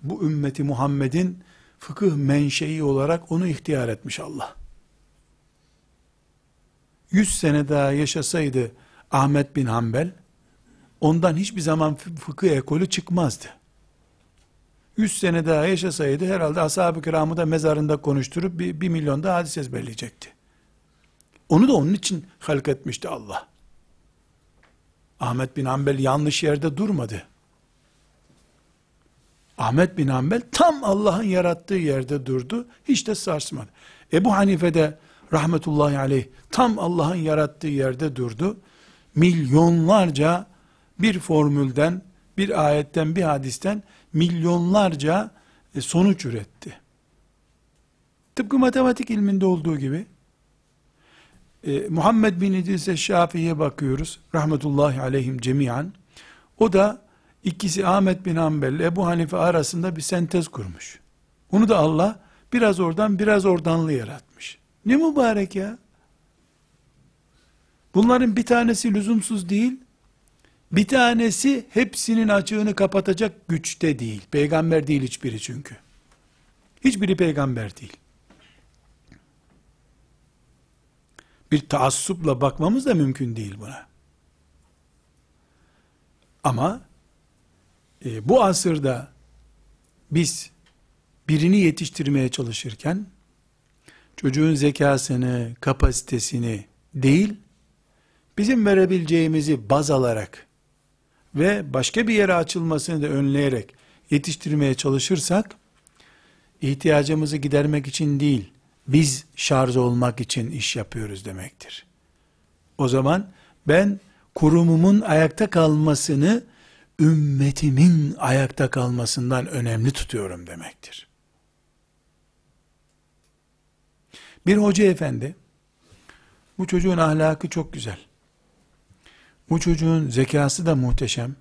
Bu ümmeti Muhammed'in fıkıh menşei olarak onu ihtiyar etmiş Allah. 100 sene daha yaşasaydı Ahmet bin Hanbel, ondan hiçbir zaman fıkıh ekolü çıkmazdı. 100 sene daha yaşasaydı herhalde ashab-ı kiramı da mezarında konuşturup bir, bir milyon da hadis ezberleyecekti. Onu da onun için halk etmişti Allah. Ahmet bin Hanbel yanlış yerde durmadı. Ahmet bin Hanbel tam Allah'ın yarattığı yerde durdu. Hiç de sarsmadı. Ebu Hanife de rahmetullahi aleyh tam Allah'ın yarattığı yerde durdu. Milyonlarca bir formülden, bir ayetten, bir hadisten milyonlarca e, sonuç üretti. Tıpkı matematik ilminde olduğu gibi e, Muhammed bin İdris Şafii'ye bakıyoruz. Rahmetullahi aleyhim cemiyan. O da ikisi Ahmet bin Hanbel Ebu Hanife arasında bir sentez kurmuş. Onu da Allah biraz oradan biraz oradanlı yaratmış. Ne mübarek ya. Bunların bir tanesi lüzumsuz değil. Bir tanesi hepsinin açığını kapatacak güçte değil. Peygamber değil hiçbiri çünkü. Hiçbiri peygamber değil. Bir taassupla bakmamız da mümkün değil buna. Ama e, bu asırda biz birini yetiştirmeye çalışırken çocuğun zekasını, kapasitesini değil, bizim verebileceğimizi baz alarak ve başka bir yere açılmasını da önleyerek yetiştirmeye çalışırsak, ihtiyacımızı gidermek için değil, biz şarj olmak için iş yapıyoruz demektir. O zaman ben kurumumun ayakta kalmasını ümmetimin ayakta kalmasından önemli tutuyorum demektir. Bir hoca efendi, bu çocuğun ahlakı çok güzel. Bu çocuğun zekası da muhteşem.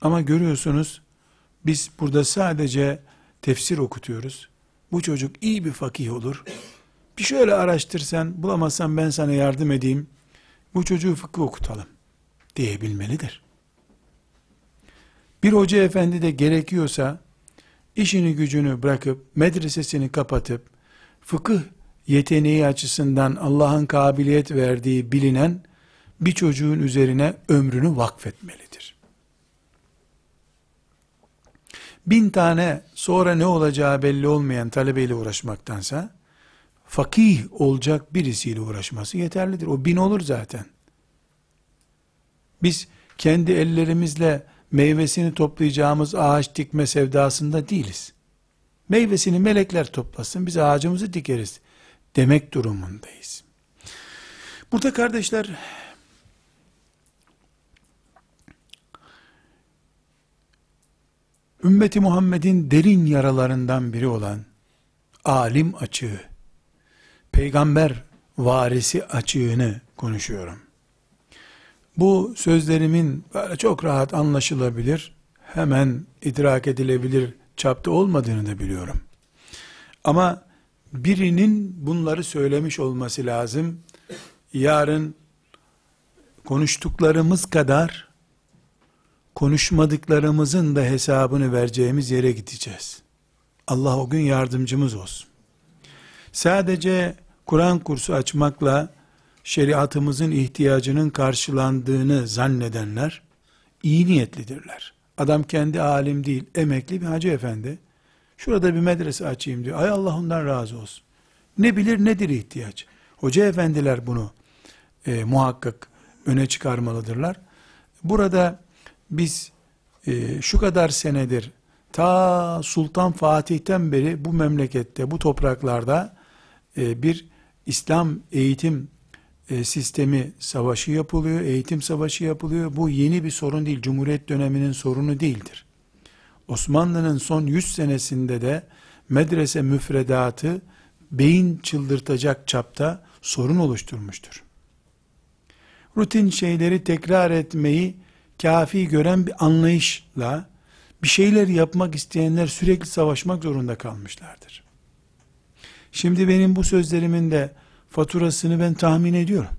Ama görüyorsunuz, biz burada sadece tefsir okutuyoruz. Bu çocuk iyi bir fakih olur. Bir şöyle araştırsan, bulamazsan ben sana yardım edeyim. Bu çocuğu fıkıh okutalım diyebilmelidir. Bir hoca efendi de gerekiyorsa işini gücünü bırakıp medresesini kapatıp fıkıh yeteneği açısından Allah'ın kabiliyet verdiği bilinen bir çocuğun üzerine ömrünü vakfetmelidir. Bin tane sonra ne olacağı belli olmayan talebeyle uğraşmaktansa fakih olacak birisiyle uğraşması yeterlidir. O bin olur zaten. Biz kendi ellerimizle meyvesini toplayacağımız ağaç dikme sevdasında değiliz. Meyvesini melekler toplasın, biz ağacımızı dikeriz demek durumundayız. Burada kardeşler, ümmeti Muhammed'in derin yaralarından biri olan alim açığı, peygamber varisi açığını konuşuyorum. Bu sözlerimin böyle çok rahat anlaşılabilir, hemen idrak edilebilir çapta olmadığını da biliyorum. Ama birinin bunları söylemiş olması lazım. Yarın konuştuklarımız kadar konuşmadıklarımızın da hesabını vereceğimiz yere gideceğiz. Allah o gün yardımcımız olsun. Sadece Kur'an kursu açmakla şeriatımızın ihtiyacının karşılandığını zannedenler iyi niyetlidirler. Adam kendi alim değil, emekli bir hacı efendi. Şurada bir medrese açayım diyor. Ay Allah ondan razı olsun. Ne bilir nedir ihtiyaç? Hoca efendiler bunu e, muhakkak öne çıkarmalıdırlar. Burada biz e, şu kadar senedir ta Sultan Fatih'ten beri bu memlekette, bu topraklarda e, bir İslam eğitim e, sistemi savaşı yapılıyor, eğitim savaşı yapılıyor. Bu yeni bir sorun değil, Cumhuriyet döneminin sorunu değildir. Osmanlı'nın son 100 senesinde de medrese müfredatı beyin çıldırtacak çapta sorun oluşturmuştur. Rutin şeyleri tekrar etmeyi kafi gören bir anlayışla bir şeyler yapmak isteyenler sürekli savaşmak zorunda kalmışlardır. Şimdi benim bu sözlerimin de faturasını ben tahmin ediyorum.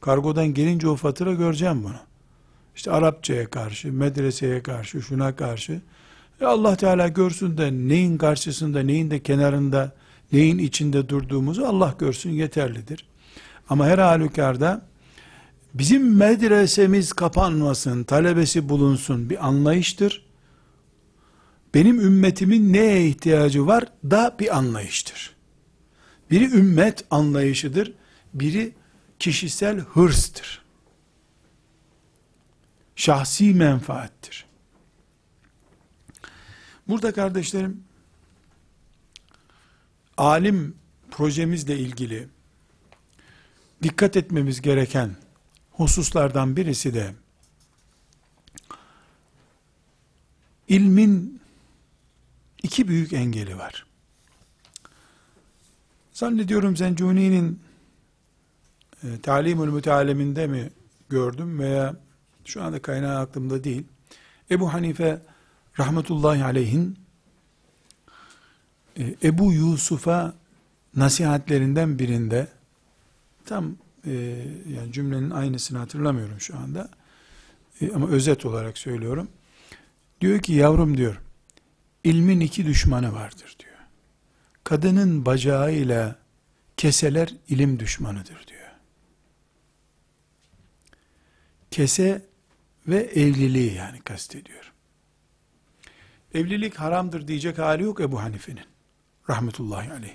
Kargodan gelince o fatura göreceğim bunu. İşte Arapçaya karşı, medreseye karşı, şuna karşı. E Allah Teala görsün de neyin karşısında, neyin de kenarında, neyin içinde durduğumuzu Allah görsün yeterlidir. Ama her halükarda bizim medresemiz kapanmasın, talebesi bulunsun bir anlayıştır. Benim ümmetimin neye ihtiyacı var da bir anlayıştır. Biri ümmet anlayışıdır, biri kişisel hırstır. Şahsi menfaattir. Burada kardeşlerim, alim projemizle ilgili dikkat etmemiz gereken hususlardan birisi de ilmin iki büyük engeli var. Zannediyorum Zencuni'nin e, Talimül Mütealeminde mi gördüm veya şu anda kaynağı aklımda değil. Ebu Hanife rahmetullahi aleyhin e, Ebu Yusuf'a nasihatlerinden birinde tam e, yani cümlenin aynısını hatırlamıyorum şu anda e, ama özet olarak söylüyorum. Diyor ki yavrum diyor ilmin iki düşmanı vardır diyor. Kadının bacağıyla keseler ilim düşmanıdır diyor. Kese ve evliliği yani kastediyor. Evlilik haramdır diyecek hali yok Ebu Hanife'nin. Rahmetullahi aleyh.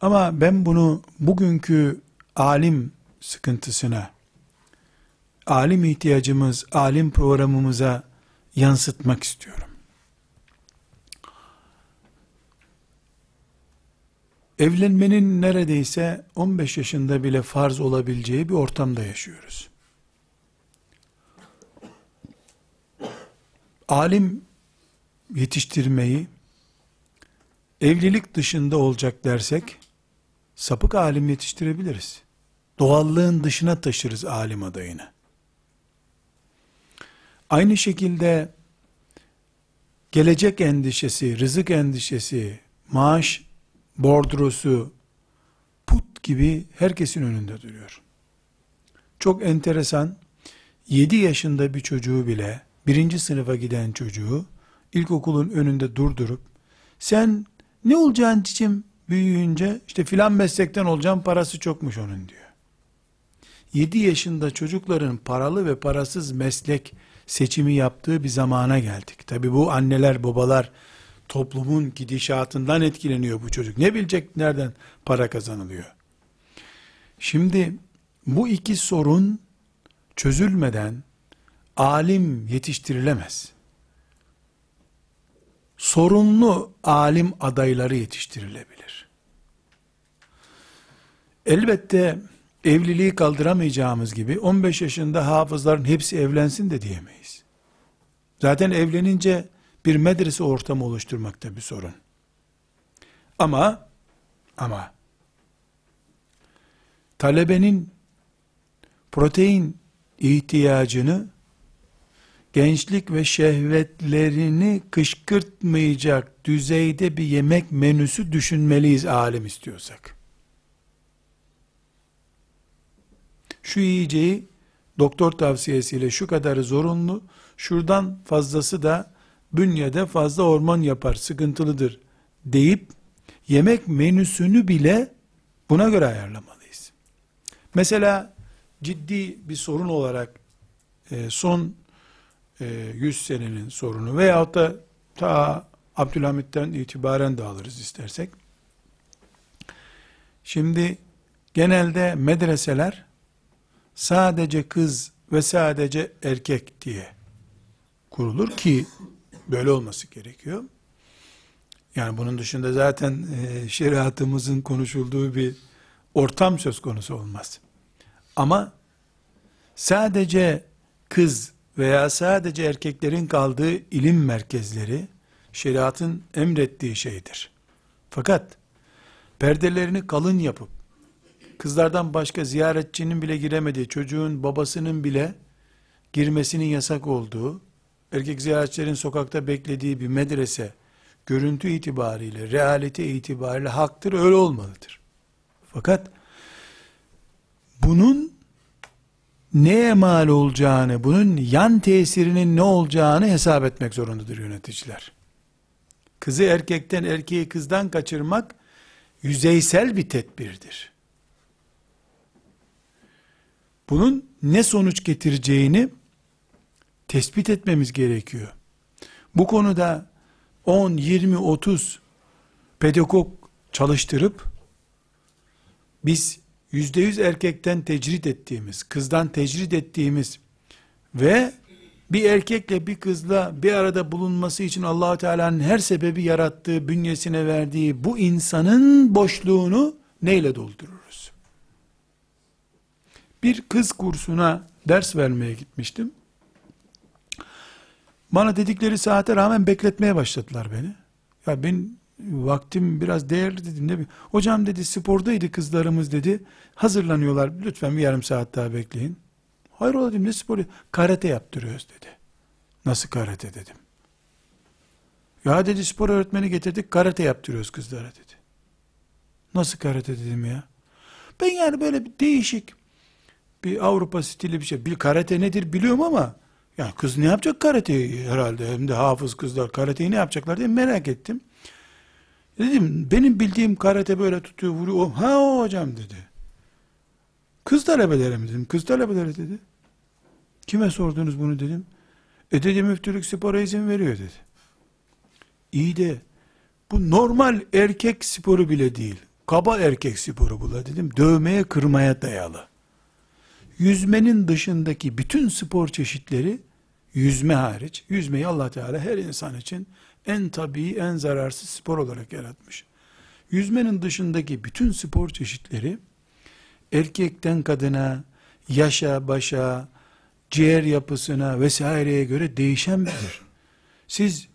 Ama ben bunu bugünkü alim sıkıntısına, alim ihtiyacımız, alim programımıza yansıtmak istiyorum. Evlenmenin neredeyse 15 yaşında bile farz olabileceği bir ortamda yaşıyoruz. Alim yetiştirmeyi evlilik dışında olacak dersek sapık alim yetiştirebiliriz. Doğallığın dışına taşırız alim adayını. Aynı şekilde gelecek endişesi, rızık endişesi, maaş bordrosu put gibi herkesin önünde duruyor. Çok enteresan, 7 yaşında bir çocuğu bile, birinci sınıfa giden çocuğu, ilkokulun önünde durdurup, sen ne olacaksın cicim büyüyünce, işte filan meslekten olacağım parası çokmuş onun diyor. 7 yaşında çocukların paralı ve parasız meslek seçimi yaptığı bir zamana geldik. Tabi bu anneler babalar toplumun gidişatından etkileniyor bu çocuk. Ne bilecek nereden para kazanılıyor? Şimdi bu iki sorun çözülmeden alim yetiştirilemez. Sorunlu alim adayları yetiştirilebilir. Elbette evliliği kaldıramayacağımız gibi 15 yaşında hafızların hepsi evlensin de diyemeyiz. Zaten evlenince bir medrese ortamı oluşturmakta bir sorun. Ama ama talebenin protein ihtiyacını gençlik ve şehvetlerini kışkırtmayacak düzeyde bir yemek menüsü düşünmeliyiz alim istiyorsak. Şu yiyeceği doktor tavsiyesiyle şu kadarı zorunlu, şuradan fazlası da bünyede fazla hormon yapar, sıkıntılıdır deyip yemek menüsünü bile buna göre ayarlamalıyız. Mesela ciddi bir sorun olarak e, son 100 e, senenin sorunu veyahut da ta Abdülhamit'ten itibaren de alırız istersek. Şimdi genelde medreseler sadece kız ve sadece erkek diye kurulur ki Böyle olması gerekiyor. Yani bunun dışında zaten e, şeriatımızın konuşulduğu bir ortam söz konusu olmaz. Ama sadece kız veya sadece erkeklerin kaldığı ilim merkezleri şeriatın emrettiği şeydir. Fakat perdelerini kalın yapıp kızlardan başka ziyaretçinin bile giremediği, çocuğun babasının bile girmesinin yasak olduğu, erkek ziyaretçilerin sokakta beklediği bir medrese, görüntü itibariyle, realite itibariyle haktır, öyle olmalıdır. Fakat bunun neye mal olacağını, bunun yan tesirinin ne olacağını hesap etmek zorundadır yöneticiler. Kızı erkekten, erkeği kızdan kaçırmak yüzeysel bir tedbirdir. Bunun ne sonuç getireceğini tespit etmemiz gerekiyor. Bu konuda 10, 20, 30 pedagog çalıştırıp biz yüzde yüz erkekten tecrit ettiğimiz, kızdan tecrit ettiğimiz ve bir erkekle bir kızla bir arada bulunması için allah Teala'nın her sebebi yarattığı, bünyesine verdiği bu insanın boşluğunu neyle doldururuz? Bir kız kursuna ders vermeye gitmiştim. Bana dedikleri saate rağmen bekletmeye başladılar beni. Ya ben vaktim biraz değerli dedim. Ne? Hocam dedi spordaydı kızlarımız dedi. Hazırlanıyorlar. Lütfen bir yarım saat daha bekleyin. Hayır dedim ne sporu? Karate yaptırıyoruz dedi. Nasıl karate dedim. Ya dedi spor öğretmeni getirdik karate yaptırıyoruz kızlara dedi. Nasıl karate dedim ya. Ben yani böyle bir değişik bir Avrupa stili bir şey. Bir karate nedir biliyorum ama yani kız ne yapacak karateyi herhalde hem de hafız kızlar karateyi ne yapacaklar diye merak ettim. Dedim benim bildiğim karate böyle tutuyor vuruyor. Ha o hocam dedi. Kız talebeleri mi dedim. Kız talebeleri dedi. Kime sordunuz bunu dedim. E dedi müftülük spora izin veriyor dedi. İyi de bu normal erkek sporu bile değil. Kaba erkek sporu bu dedim. Dövmeye kırmaya dayalı. Yüzmenin dışındaki bütün spor çeşitleri yüzme hariç, yüzmeyi Allah Teala her insan için en tabii, en zararsız spor olarak yaratmış. Yüzmenin dışındaki bütün spor çeşitleri erkekten kadına, yaşa, başa, ciğer yapısına vesaireye göre değişen bilir. Siz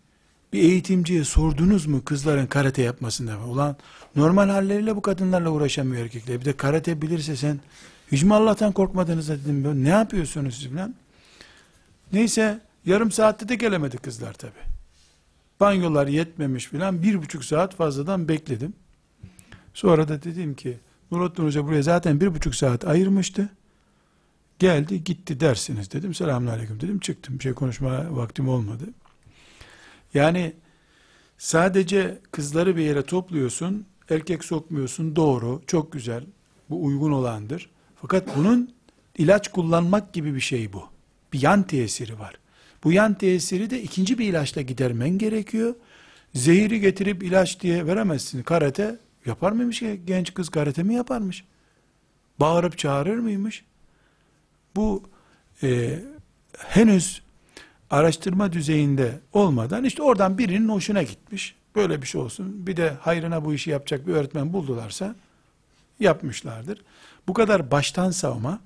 bir eğitimciye sordunuz mu kızların karate yapmasında? Ulan normal halleriyle bu kadınlarla uğraşamıyor erkekler. Bir de karate bilirse sen hiç mi Allah'tan korkmadınız dedim. Ne yapıyorsunuz siz falan? Neyse yarım saatte de gelemedi kızlar tabi. Banyolar yetmemiş filan bir buçuk saat fazladan bekledim. Sonra da dedim ki Nurattin Hoca buraya zaten bir buçuk saat ayırmıştı. Geldi gitti dersiniz dedim. Selamünaleyküm dedim. Çıktım. Bir şey konuşma vaktim olmadı. Yani sadece kızları bir yere topluyorsun. Erkek sokmuyorsun. Doğru. Çok güzel. Bu uygun olandır. Fakat bunun ilaç kullanmak gibi bir şey bu. Bir yan tesiri var. Bu yan tesiri de ikinci bir ilaçla gidermen gerekiyor. Zehiri getirip ilaç diye veremezsin. Karate yapar mıymış ki? Genç kız karate mi yaparmış? Bağırıp çağırır mıymış? Bu e, henüz araştırma düzeyinde olmadan işte oradan birinin hoşuna gitmiş. Böyle bir şey olsun. Bir de hayrına bu işi yapacak bir öğretmen buldularsa yapmışlardır. Bu kadar baştan savma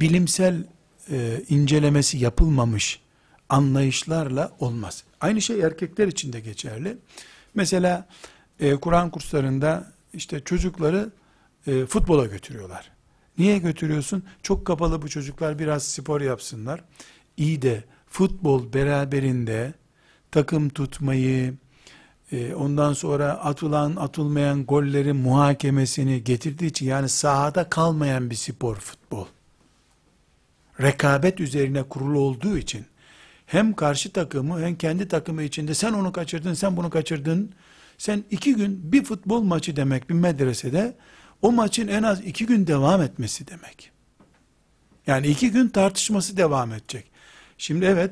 bilimsel e, incelemesi yapılmamış anlayışlarla olmaz. Aynı şey erkekler için de geçerli. Mesela e, Kur'an kurslarında işte çocukları e, futbola götürüyorlar. Niye götürüyorsun? Çok kapalı bu çocuklar biraz spor yapsınlar. İyi de futbol beraberinde takım tutmayı, ondan sonra atılan atılmayan gollerin muhakemesini getirdiği için yani sahada kalmayan bir spor futbol rekabet üzerine kurulu olduğu için hem karşı takımı hem kendi takımı içinde sen onu kaçırdın sen bunu kaçırdın sen iki gün bir futbol maçı demek bir medresede o maçın en az iki gün devam etmesi demek. Yani iki gün tartışması devam edecek. Şimdi evet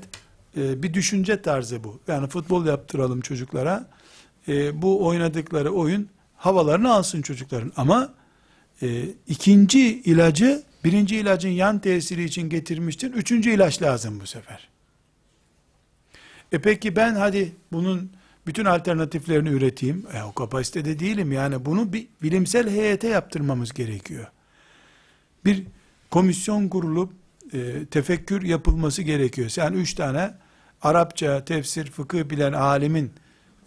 e, bir düşünce tarzı bu. Yani futbol yaptıralım çocuklara. E, bu oynadıkları oyun havalarını alsın çocukların. Ama e, ikinci ilacı birinci ilacın yan tesiri için getirmiştir. Üçüncü ilaç lazım bu sefer. E peki ben hadi bunun bütün alternatiflerini üreteyim. E, o kapasitede değilim. Yani bunu bir bilimsel heyete yaptırmamız gerekiyor. Bir komisyon kurulup e, tefekkür yapılması gerekiyor. Sen üç tane Arapça, tefsir, fıkıh bilen alimin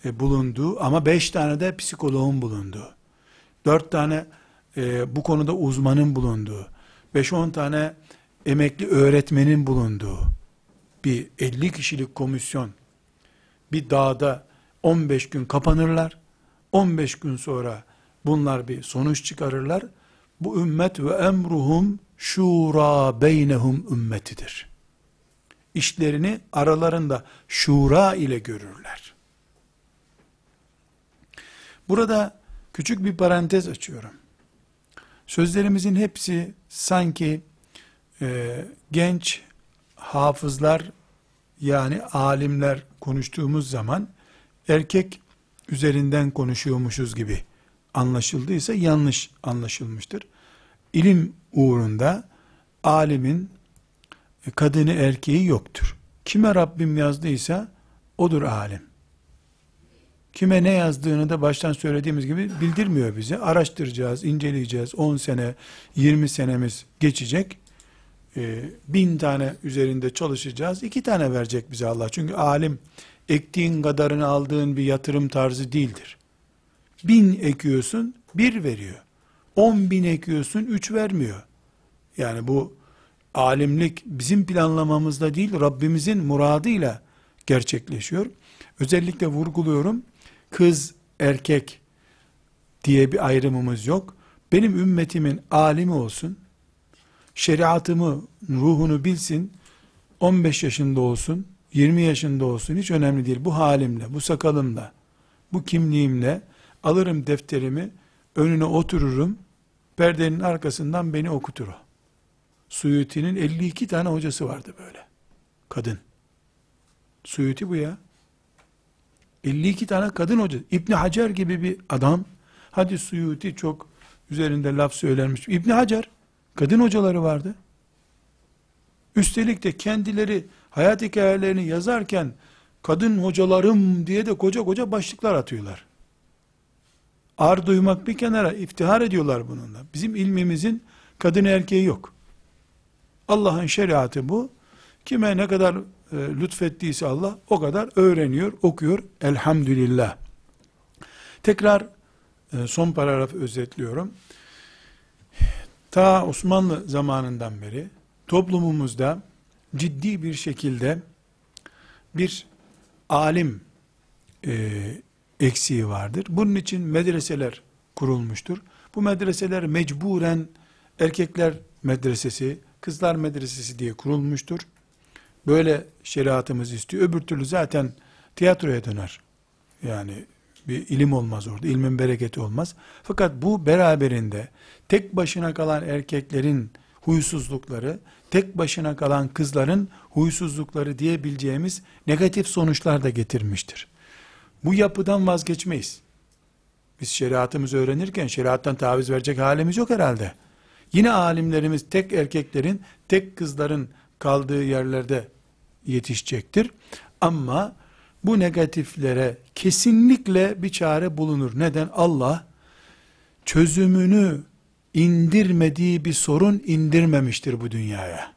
e, bulunduğu ama beş tane de psikoloğun bulunduğu, dört tane e, bu konuda uzmanın bulunduğu, beş on tane emekli öğretmenin bulunduğu bir 50 kişilik komisyon bir dağda 15 gün kapanırlar. 15 gün sonra bunlar bir sonuç çıkarırlar. Bu ümmet ve emruhum şura beynehum ümmetidir. İşlerini aralarında şura ile görürler. Burada küçük bir parantez açıyorum. Sözlerimizin hepsi sanki e, genç hafızlar yani alimler konuştuğumuz zaman erkek üzerinden konuşuyormuşuz gibi anlaşıldıysa yanlış anlaşılmıştır. İlim uğrunda alimin kadını erkeği yoktur. Kime Rabbim yazdıysa odur alim. Kime ne yazdığını da baştan söylediğimiz gibi bildirmiyor bize. Araştıracağız, inceleyeceğiz. 10 sene, 20 senemiz geçecek. Ee, bin tane üzerinde çalışacağız. iki tane verecek bize Allah. Çünkü alim ektiğin kadarını aldığın bir yatırım tarzı değildir. Bin ekiyorsun, bir veriyor. On bin ekiyorsun, üç vermiyor. Yani bu alimlik bizim planlamamızda değil, Rabbimizin muradıyla gerçekleşiyor. Özellikle vurguluyorum, kız, erkek diye bir ayrımımız yok. Benim ümmetimin alimi olsun, şeriatımı, ruhunu bilsin, 15 yaşında olsun, 20 yaşında olsun hiç önemli değil. Bu halimle, bu sakalımla, bu kimliğimle alırım defterimi, önüne otururum, perdenin arkasından beni okutur o. Suyuti'nin 52 tane hocası vardı böyle. Kadın. Suyuti bu ya. 52 tane kadın hoca. İbni Hacer gibi bir adam. Hadi Suyuti çok üzerinde laf söylenmiş. İbni Hacer kadın hocaları vardı. Üstelik de kendileri hayat hikayelerini yazarken kadın hocalarım diye de koca koca başlıklar atıyorlar. Ar duymak bir kenara iftihar ediyorlar bununla. Bizim ilmimizin kadın erkeği yok. Allah'ın şeriatı bu. Kime ne kadar e, lütfettiyse Allah o kadar öğreniyor, okuyor. Elhamdülillah. Tekrar e, son paragrafı özetliyorum. Ta Osmanlı zamanından beri toplumumuzda ciddi bir şekilde bir alim e, eksiği vardır. Bunun için medreseler kurulmuştur. Bu medreseler mecburen erkekler medresesi, kızlar medresesi diye kurulmuştur. Böyle şeriatımız istiyor. Öbür türlü zaten tiyatroya döner. Yani bir ilim olmaz orada. İlmin bereketi olmaz. Fakat bu beraberinde tek başına kalan erkeklerin huysuzlukları, tek başına kalan kızların huysuzlukları diyebileceğimiz negatif sonuçlar da getirmiştir. Bu yapıdan vazgeçmeyiz. Biz şeriatımızı öğrenirken şeriattan taviz verecek halimiz yok herhalde. Yine alimlerimiz tek erkeklerin, tek kızların kaldığı yerlerde yetişecektir. Ama bu negatiflere kesinlikle bir çare bulunur. Neden? Allah çözümünü indirmediği bir sorun indirmemiştir bu dünyaya.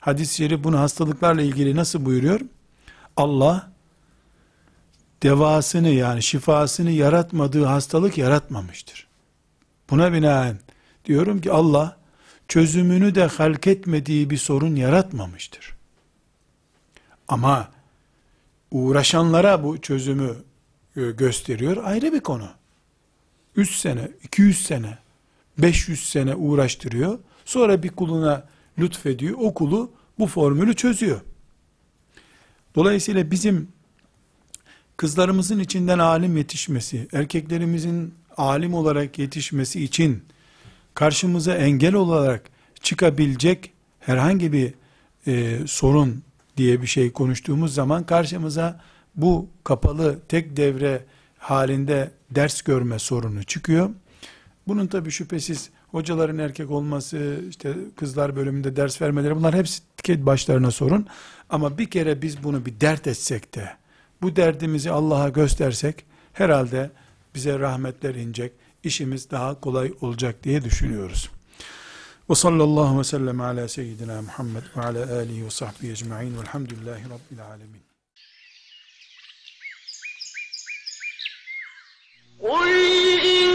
Hadis-i şerif bunu hastalıklarla ilgili nasıl buyuruyor? Allah devasını yani şifasını yaratmadığı hastalık yaratmamıştır. Buna binaen diyorum ki Allah çözümünü de halk etmediği bir sorun yaratmamıştır. Ama uğraşanlara bu çözümü e, gösteriyor ayrı bir konu. 3 sene, 200 sene, 500 sene uğraştırıyor. Sonra bir kuluna lütfediyor. O kulu bu formülü çözüyor. Dolayısıyla bizim kızlarımızın içinden alim yetişmesi, erkeklerimizin alim olarak yetişmesi için karşımıza engel olarak çıkabilecek herhangi bir e, sorun diye bir şey konuştuğumuz zaman karşımıza bu kapalı tek devre halinde ders görme sorunu çıkıyor. Bunun tabi şüphesiz hocaların erkek olması, işte kızlar bölümünde ders vermeleri bunlar hepsi başlarına sorun. Ama bir kere biz bunu bir dert etsek de, bu derdimizi Allah'a göstersek herhalde bize rahmetler inecek, işimiz daha kolay olacak diye düşünüyoruz. Ve sallallahu ve sellem ala seyyidina Muhammed ve ala alihi ve sahbihi ecma'in velhamdülillahi rabbil alemin. قل إن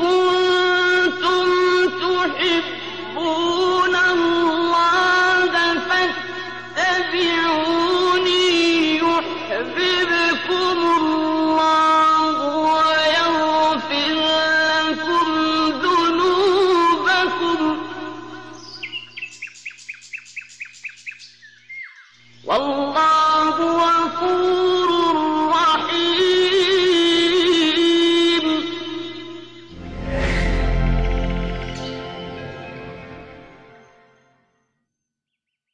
كنتم تحبون والله